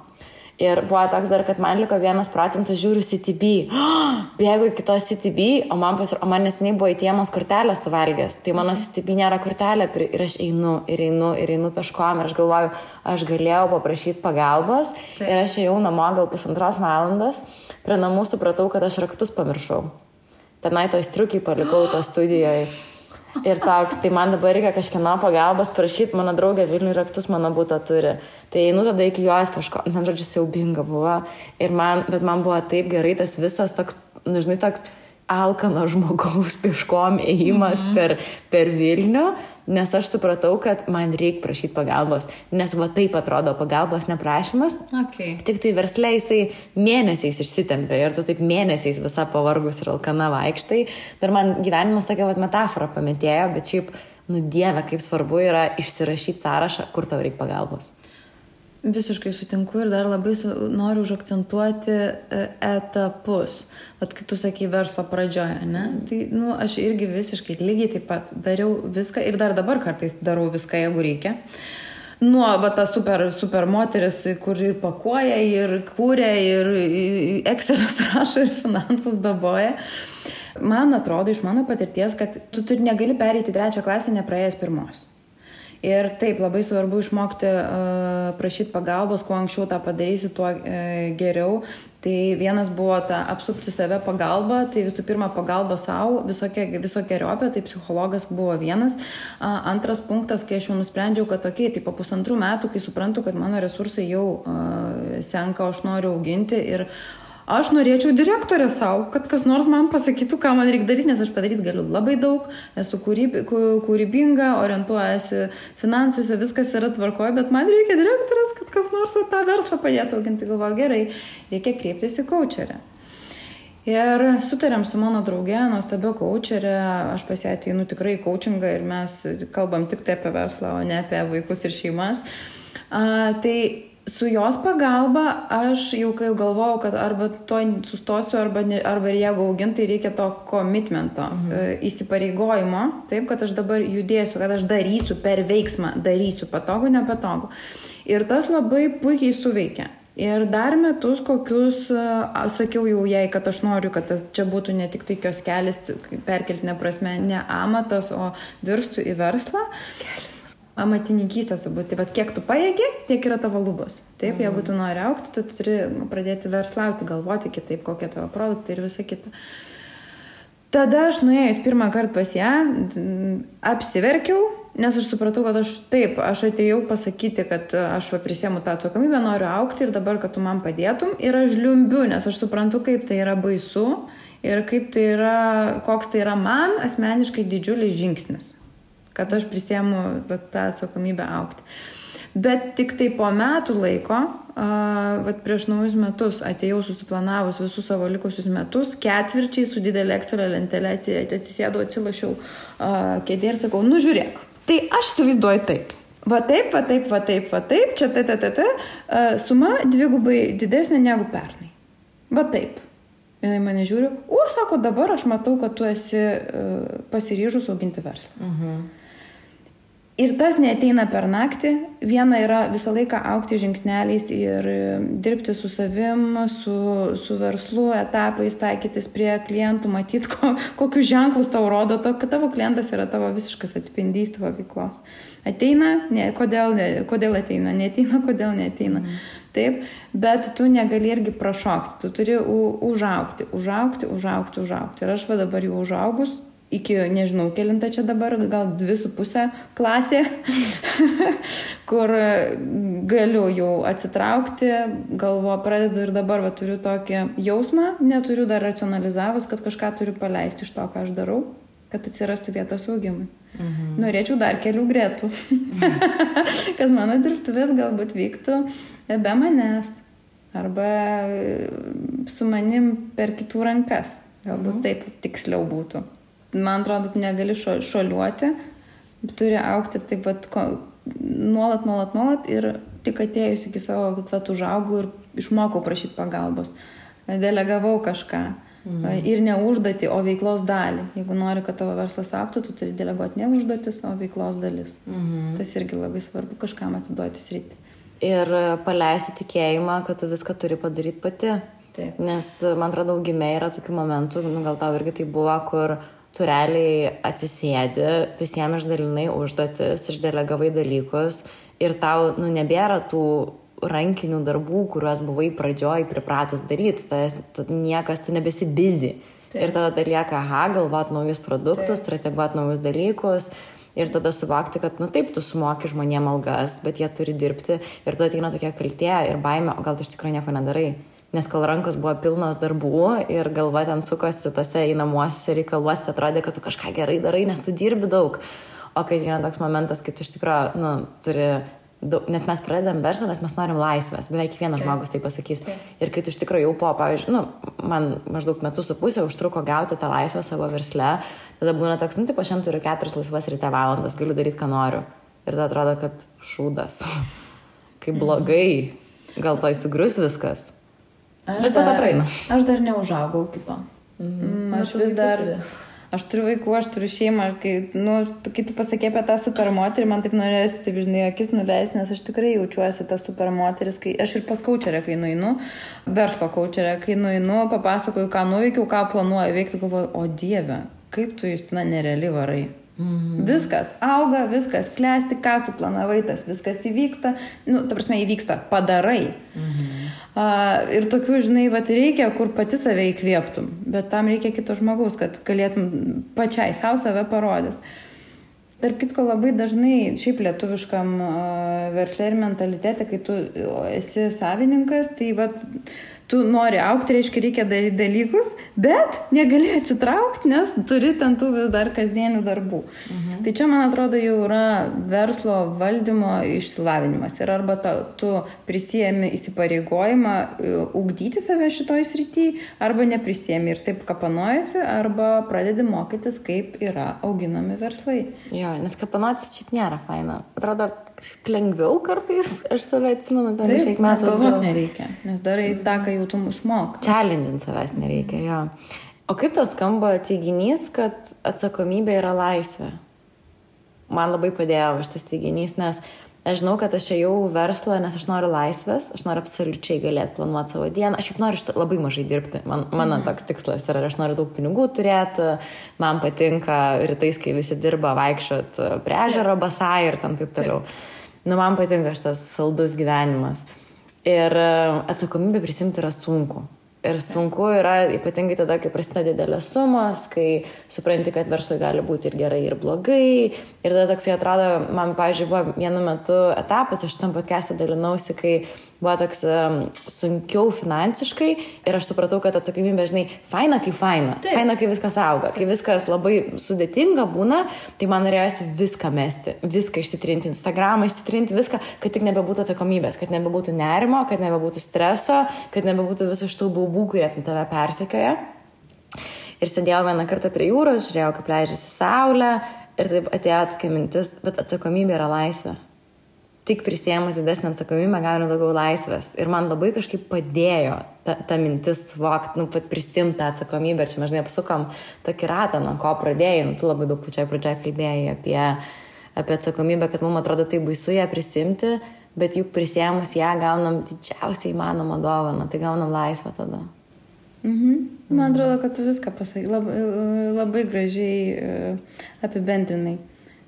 Ir buvo toks dar, kad man liko vienas procentas žiūriu CTB. Oh, jeigu iki to CTB, o man, pas, o man nesiniai buvo įtiemas kortelę suvalgęs, tai mano CTB nėra kortelė ir aš einu, ir einu, ir einu peškom ir aš galvoju, aš galėjau paprašyti pagalbos Taip. ir aš ėjau namo gal pusantros valandos, prie namų supratau, kad aš raktus pamiršau. Tenai to striukiai palikau to studijoje. Ir toks, tai man dabar reikia kažkieno pagalbos prašyti, mano draugė Vilnių raktus mano būtų turi. Tai einu tada iki jos kažko, man žodžiu, siaubinga buvo. Ir man, bet man buvo taip gerai tas visas toks, nu, žinai, toks alkano žmogaus pieškom ėjimas -hmm. per, per Vilnių, nes aš supratau, kad man reikia prašyti pagalbos, nes va taip atrodo pagalbos neprašymas. Okay. Tik tai verslė jisai mėnesiais išsitempia ir tu taip mėnesiais visą pavargus ir alkana vaikštai. Dar man gyvenimas tokia va metafora pametėjo, bet šiaip, nu dieve, kaip svarbu yra išsirašyti sąrašą, kur tau reikia pagalbos. Visiškai sutinku ir dar labai noriu užakcentuoti e, etapus. Vat kai tu sakai verslo pradžioje, ne? Tai, nu, aš irgi visiškai lygiai taip pat dariau viską ir dar dabar kartais darau viską, jeigu reikia. Nuo, va, ta super, super moteris, kur ir pakuoja, ir kūrė, ir Excel'us rašo, ir finansus daboja. Man atrodo iš mano patirties, kad tu turi negali pereiti trečią klasę nepraėjęs pirmos. Ir taip, labai svarbu išmokti uh, prašyti pagalbos, kuo anksčiau tą padarysi, tuo uh, geriau. Tai vienas buvo ta apsupti save pagalba, tai visų pirma pagalba savo, visokia, riopė, tai psichologas buvo vienas. Uh, antras punktas, kai aš jau nusprendžiau, kad tokiai, tai po pusantrų metų, kai suprantu, kad mano resursai jau uh, senka, aš noriu auginti ir aš norėčiau direktorę savo, kad kas nors man pasakytų, ką man reikia daryti, nes aš padaryti galiu labai daug, esu kūryb, kūrybinga, orientuojasi finansuose, viskas yra tvarkoje, bet man reikia direktorės, kad kas nors tą verslą padėtų auginti. Galvoju, gerai, reikia kreiptis į kočerę. Ir sutarėm su mano draugė, nuostabio kočerė, aš pas ją ateinu tikrai į coachingą ir mes kalbam tik tai apie verslą, o ne apie vaikus ir šeimas. A, tai su jos pagalba aš jau kai galvojau, kad arba to sustosiu, arba, ne, arba jeigu augintai reikia to komitmento, mhm. E, įsipareigojimo, taip, kad aš dabar judėsiu, kad aš darysiu per veiksmą, darysiu patogu, nepatogu. Ir tas labai puikiai suveikia. Ir dar metus kokius, sakiau jau jai, kad aš noriu, kad tas čia būtų ne tik tai kioskelis, perkeltinė prasme, ne amatas, o virstų į verslą. Kioskelis amatininkystės turbūt. Tai vad kiek tu pajėgi, tiek yra tavo lubos. Taip, mhm. jeigu tu nori aukti, tu turi pradėti verslauti, galvoti kitaip, kokie tavo produktai ir visa kita. Tada aš nuėjus pirmą kartą pas ją, apsiverkiau, nes aš supratau, kad aš taip, aš atėjau pasakyti, kad aš prisėmu tą atsakomybę, noriu aukti ir dabar, kad tu man padėtum. Ir aš liumbiu, nes aš suprantu, kaip tai yra baisu ir kaip tai yra, koks tai yra man asmeniškai didžiulis žingsnis kad aš prisėmu tą atsakomybę aukti. Bet tik tai po metų laiko, uh, prieš naujus metus atėjau susiplanavus visus savo likusius metus, ketvirčiai su didelė Excel lentelė atsisėdau, atsilašiau uh, kėdė ir sakau, nu žiūrėk, tai aš įsivaizduoju taip. Va taip, va taip, va taip, va taip, čia ta, ta, ta, ta, suma dvigubai didesnė negu pernai. Va taip. Jinai mane žiūri, o, sako, dabar aš matau, kad tu esi uh, pasiryžus auginti verslą. Uh mhm. -huh. Ir tas neteina per naktį. Viena yra visą laiką aukti žingsneliais ir e, dirbti su savim, su, su verslu, etapais, taikytis prie klientų, matyti, ko, kokius ženklus tau rodo, to, kad tavo klientas yra tavo visiškas atspindys tavo veiklos. Ateina, ne, kodėl, ne, kodėl ateina, neteina, kodėl neteina. Mm. Taip, bet tu negali irgi prašokti, tu turi u, užaukti, užaukti, užaukti, užaukti. Ir aš va dabar jau užaugus, iki, nežinau, kilinta čia dabar, gal dvi su pusę klasė, kur galiu jau atsitraukti, galvo pradedu ir dabar va, turiu tokį jausmą, neturiu dar racionalizavus, kad kažką turiu paleisti iš to, ką aš darau, kad atsirastų vietos augimui. Mhm. Norėčiau dar kelių gretų, kad mano dirbtuvės galbūt vyktų be manęs arba su manim per kitų rankas. Galbūt mhm. taip tiksliau būtų man atrodo, negali šo, šoliuoti, turi aukti taip pat nuolat, nuolat, nuolat ir tik atėjus iki savo, kad vat užaugau ir išmokau prašyti pagalbos. Delegavau kažką. Mhm. Ir ne užduoti, o veiklos dalį. Jeigu nori, kad tavo verslas auktų, tu turi deleguoti ne užduotis, o veiklos dalis. Mhm. Tas irgi labai svarbu kažkam atiduoti sritį. Ir paleisti tikėjimą, kad tu viską turi padaryti pati. Taip. Nes, man atrodo, augime yra tokių momentų, nu, gal tau irgi tai buvo, kur tu realiai atsisėdi, visiems išdalinai užduotis, išdelegavai dalykus ir tau, nu, nebėra tų rankinių darbų, kuriuos buvai pradžioj pripratus daryti, tas niekas, tu nebesi busy. Taip. Ir tada lieka, aha, galvot naujus produktus, strateguot naujus dalykus. Ir tada suvokti, kad, nu taip, tu sumoki žmonėm algas, bet jie turi dirbti. Ir tada ateina tokia kaltė ir baime, o gal tu iš tikrųjų nieko nedarai. Nes kol rankos buvo pilnos darbų ir galva ten sukosi tose įnamuose reikaluose, atrodė, kad tu kažką gerai darai, nes tu dirbi daug. O kai yra toks momentas, kai tu iš tikrųjų, nu, turi daug, nes mes pradedam verslą, nes mes norim laisvės. Beveik kiekvienas žmogus tai pasakys. Taip. Ir kai tu iš tikrųjų jau po, pavyzdžiui, nu, man maždaug metus su pusė užtruko gauti tą laisvę savo versle, tada būna toks, nu, taip, aš šiandien turiu keturias laisvas ryte valandas, galiu daryti, ką noriu. Ir tada atrodo, kad šūdas. Kaip blogai. Gal to įsugrius viskas. Aš Bet po to praeina. Aš dar neužaugau iki to. Mhm. Aš vis dar... Turi aš turiu vaikų, aš turiu šeimą, kai, nu, kai tu pasakė apie tą supermoterį, man taip norėsi, taip žinai, akis nuleisti, nes aš tikrai jaučiuosi tą supermoteris, kai aš ir pas kaučerę, kai nueinu, verslo kaučerę, kai nueinu, papasakoju, ką nuveikiau, ką planuoju veikti, galvoju, o Dieve, kaip tu jūs ten nereali varai. Mhm. Viskas auga, viskas klesti, ką suplanavai, tas viskas įvyksta, nu, ta prasme, įvyksta, padarai. Mhm. Uh, ir tokių, žinai, va, reikia, kur pati save įkvėptum, bet tam reikia kito žmogaus, kad galėtum pačiai savo save parodyti. Tarp kitko, labai dažnai šiaip lietuviškam uh, verslė ir mentalitete, kai tu esi savininkas, tai va, tu nori aukti, reiškia, reikia daryti dalykus, bet negali atsitraukti, nes turi ten tų vis dar kasdienių darbų. Mhm. Tai čia, man atrodo, jau yra verslo valdymo išsilavinimas. Ir arba ta, tu prisijėmi įsipareigojimą e, ugdyti save šitoj srityje, arba neprisijėmi ir taip kapanojasi, arba pradedi mokytis, kaip yra auginami verslai. Jo, nes kapanotis šiaip nėra faina. Atrodo, kažkaip lengviau kartais, aš save atsimenu, ten Taip, šiek mes galvot nereikia, nes darai tą, ką jau tu išmok. Challenging savęs nereikia, jo. O kaip tas skamba teiginys, kad atsakomybė yra laisvė? Man labai padėjo šitas teiginys, nes aš žinau, kad aš ėjau verslą, nes aš noriu laisvės, aš noriu absoliučiai galėti planuoti savo dieną, aš jau noriu labai mažai dirbti, man, mano mhm. toks tikslas yra, aš noriu daug pinigų turėti, man patinka rytais, kai visi dirba vaikščiot prie ežero basai ir tam taip toliau. Nu, man patinka šitas saldus gyvenimas. Ir e, atsakomybę prisimti yra sunku. Ir sunku yra ypatingai tada, kai prasideda didelės sumos, kai supranti, kad verslui gali būti ir gerai, ir blogai. Ir tada toksai atrodo, man, pažiūrėjau, buvo vienu metu etapas, aš tam podcast'e dalinausi, kai buvo toks um, sunkiau finansiškai ir aš supratau, kad atsakomybė, žinai, faina kaip faina. Taip. Faina, kai viskas auga. Kai viskas labai sudėtinga būna, tai man norėjosi viską mesti, viską išsitrinti, Instagramą išsitrinti, viską, kad tik nebebūtų atsakomybės, kad nebebūtų nerimo, kad nebebūtų streso, kad nebebūtų visų šitų baubų kurie tave persekioja. Ir sėdėjau vieną kartą prie jūros, žiūrėjau, kaip leidžiasi saulė ir taip atėjo tokia mintis, bet atsakomybė yra laisvė. Tik prisėmus didesnį atsakomybę gauni daugiau laisvės. Ir man labai kažkaip padėjo ta, ta mintis suvokti, nu, pat prisimti tą atsakomybę. Ir čia mes, žinai, apsukom tokį ratą, nuo ko pradėjai. Nu, tu labai daug pačioj pradžioje kalbėjai apie, apie atsakomybę, kad mums atrodo tai baisu ją prisimti, bet juk prisėmus ją gaunam didžiausiai įmanomą dovaną, tai gaunam laisvę tada. Mhm. Man atrodo, kad tu viską pasakai labai, labai gražiai e, apibendrinai.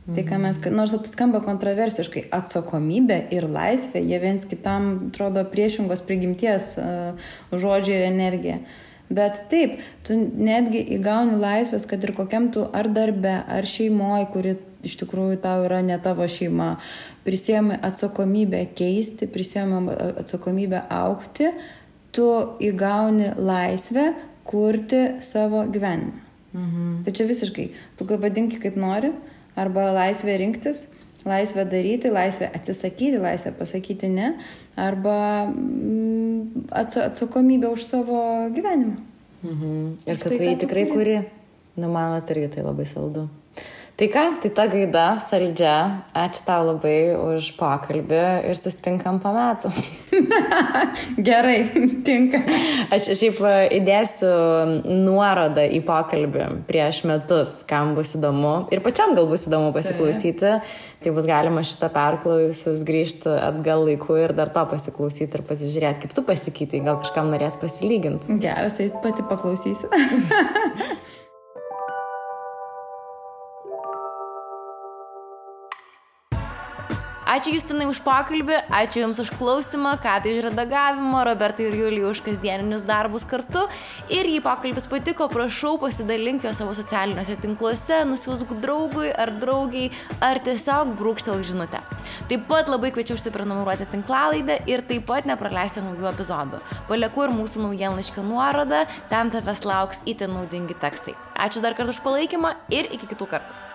Mhm. Tai ką mes, nors tai skamba kontroversiškai, atsakomybė ir laisvė, jie viens kitam atrodo priešingos prigimties uh, žodžiai ir energija. Bet taip, tu netgi įgauni laisvės, kad ir kokiam tu ar darbe, ar šeimoje, kuri iš tikrųjų tau yra ne tavo šeima, prisėmai atsakomybę keisti, prisėmai atsakomybę aukti, tu įgauni laisvę kurti savo gyvenimą. Mhm. Tai čia visiškai, tu vadinki kaip nori, arba laisvė rinktis, laisvė daryti, laisvė atsisakyti, laisvė pasakyti ne, arba mm, atsakomybė už savo gyvenimą. Mhm. Ir kad tu jį tikrai kuri, nu man irgi tai labai saldu. Tai ką, tai ta gaida, saldžia. Ačiū tau labai už pokalbį ir susitinkam po metų. Gerai, tinka. Aš šiaip įdėsiu nuorodą į pokalbį prieš metus, kam bus įdomu ir pačiam gal bus įdomu pasiklausyti. Tai bus galima šitą perklausius grįžti atgal laiku ir dar to pasiklausyti ir pasižiūrėti, kaip tu pasikeitai, gal kažkam norės pasilyginti. Geras, tai pati paklausysiu. Ačiū Justinai už pokalbį, ačiū Jums už klausimą, ką tai už redagavimą, Robertai ir Julijai už kasdieninius darbus kartu. Ir jei pokalbis patiko, prašau pasidalink jo savo socialiniuose tinkluose, nusiųsk draugui ar draugiai, ar tiesiog brūkštel žinutę. Taip pat labai kviečiu užsiprenumeruoti tinklalaidę ir taip pat nepraleisti naujų epizodų. Palieku ir mūsų naujienlaiškio nuorodą, ten tavęs lauks itin naudingi tekstai. Ačiū dar kartą už palaikymą ir iki kitų kartų.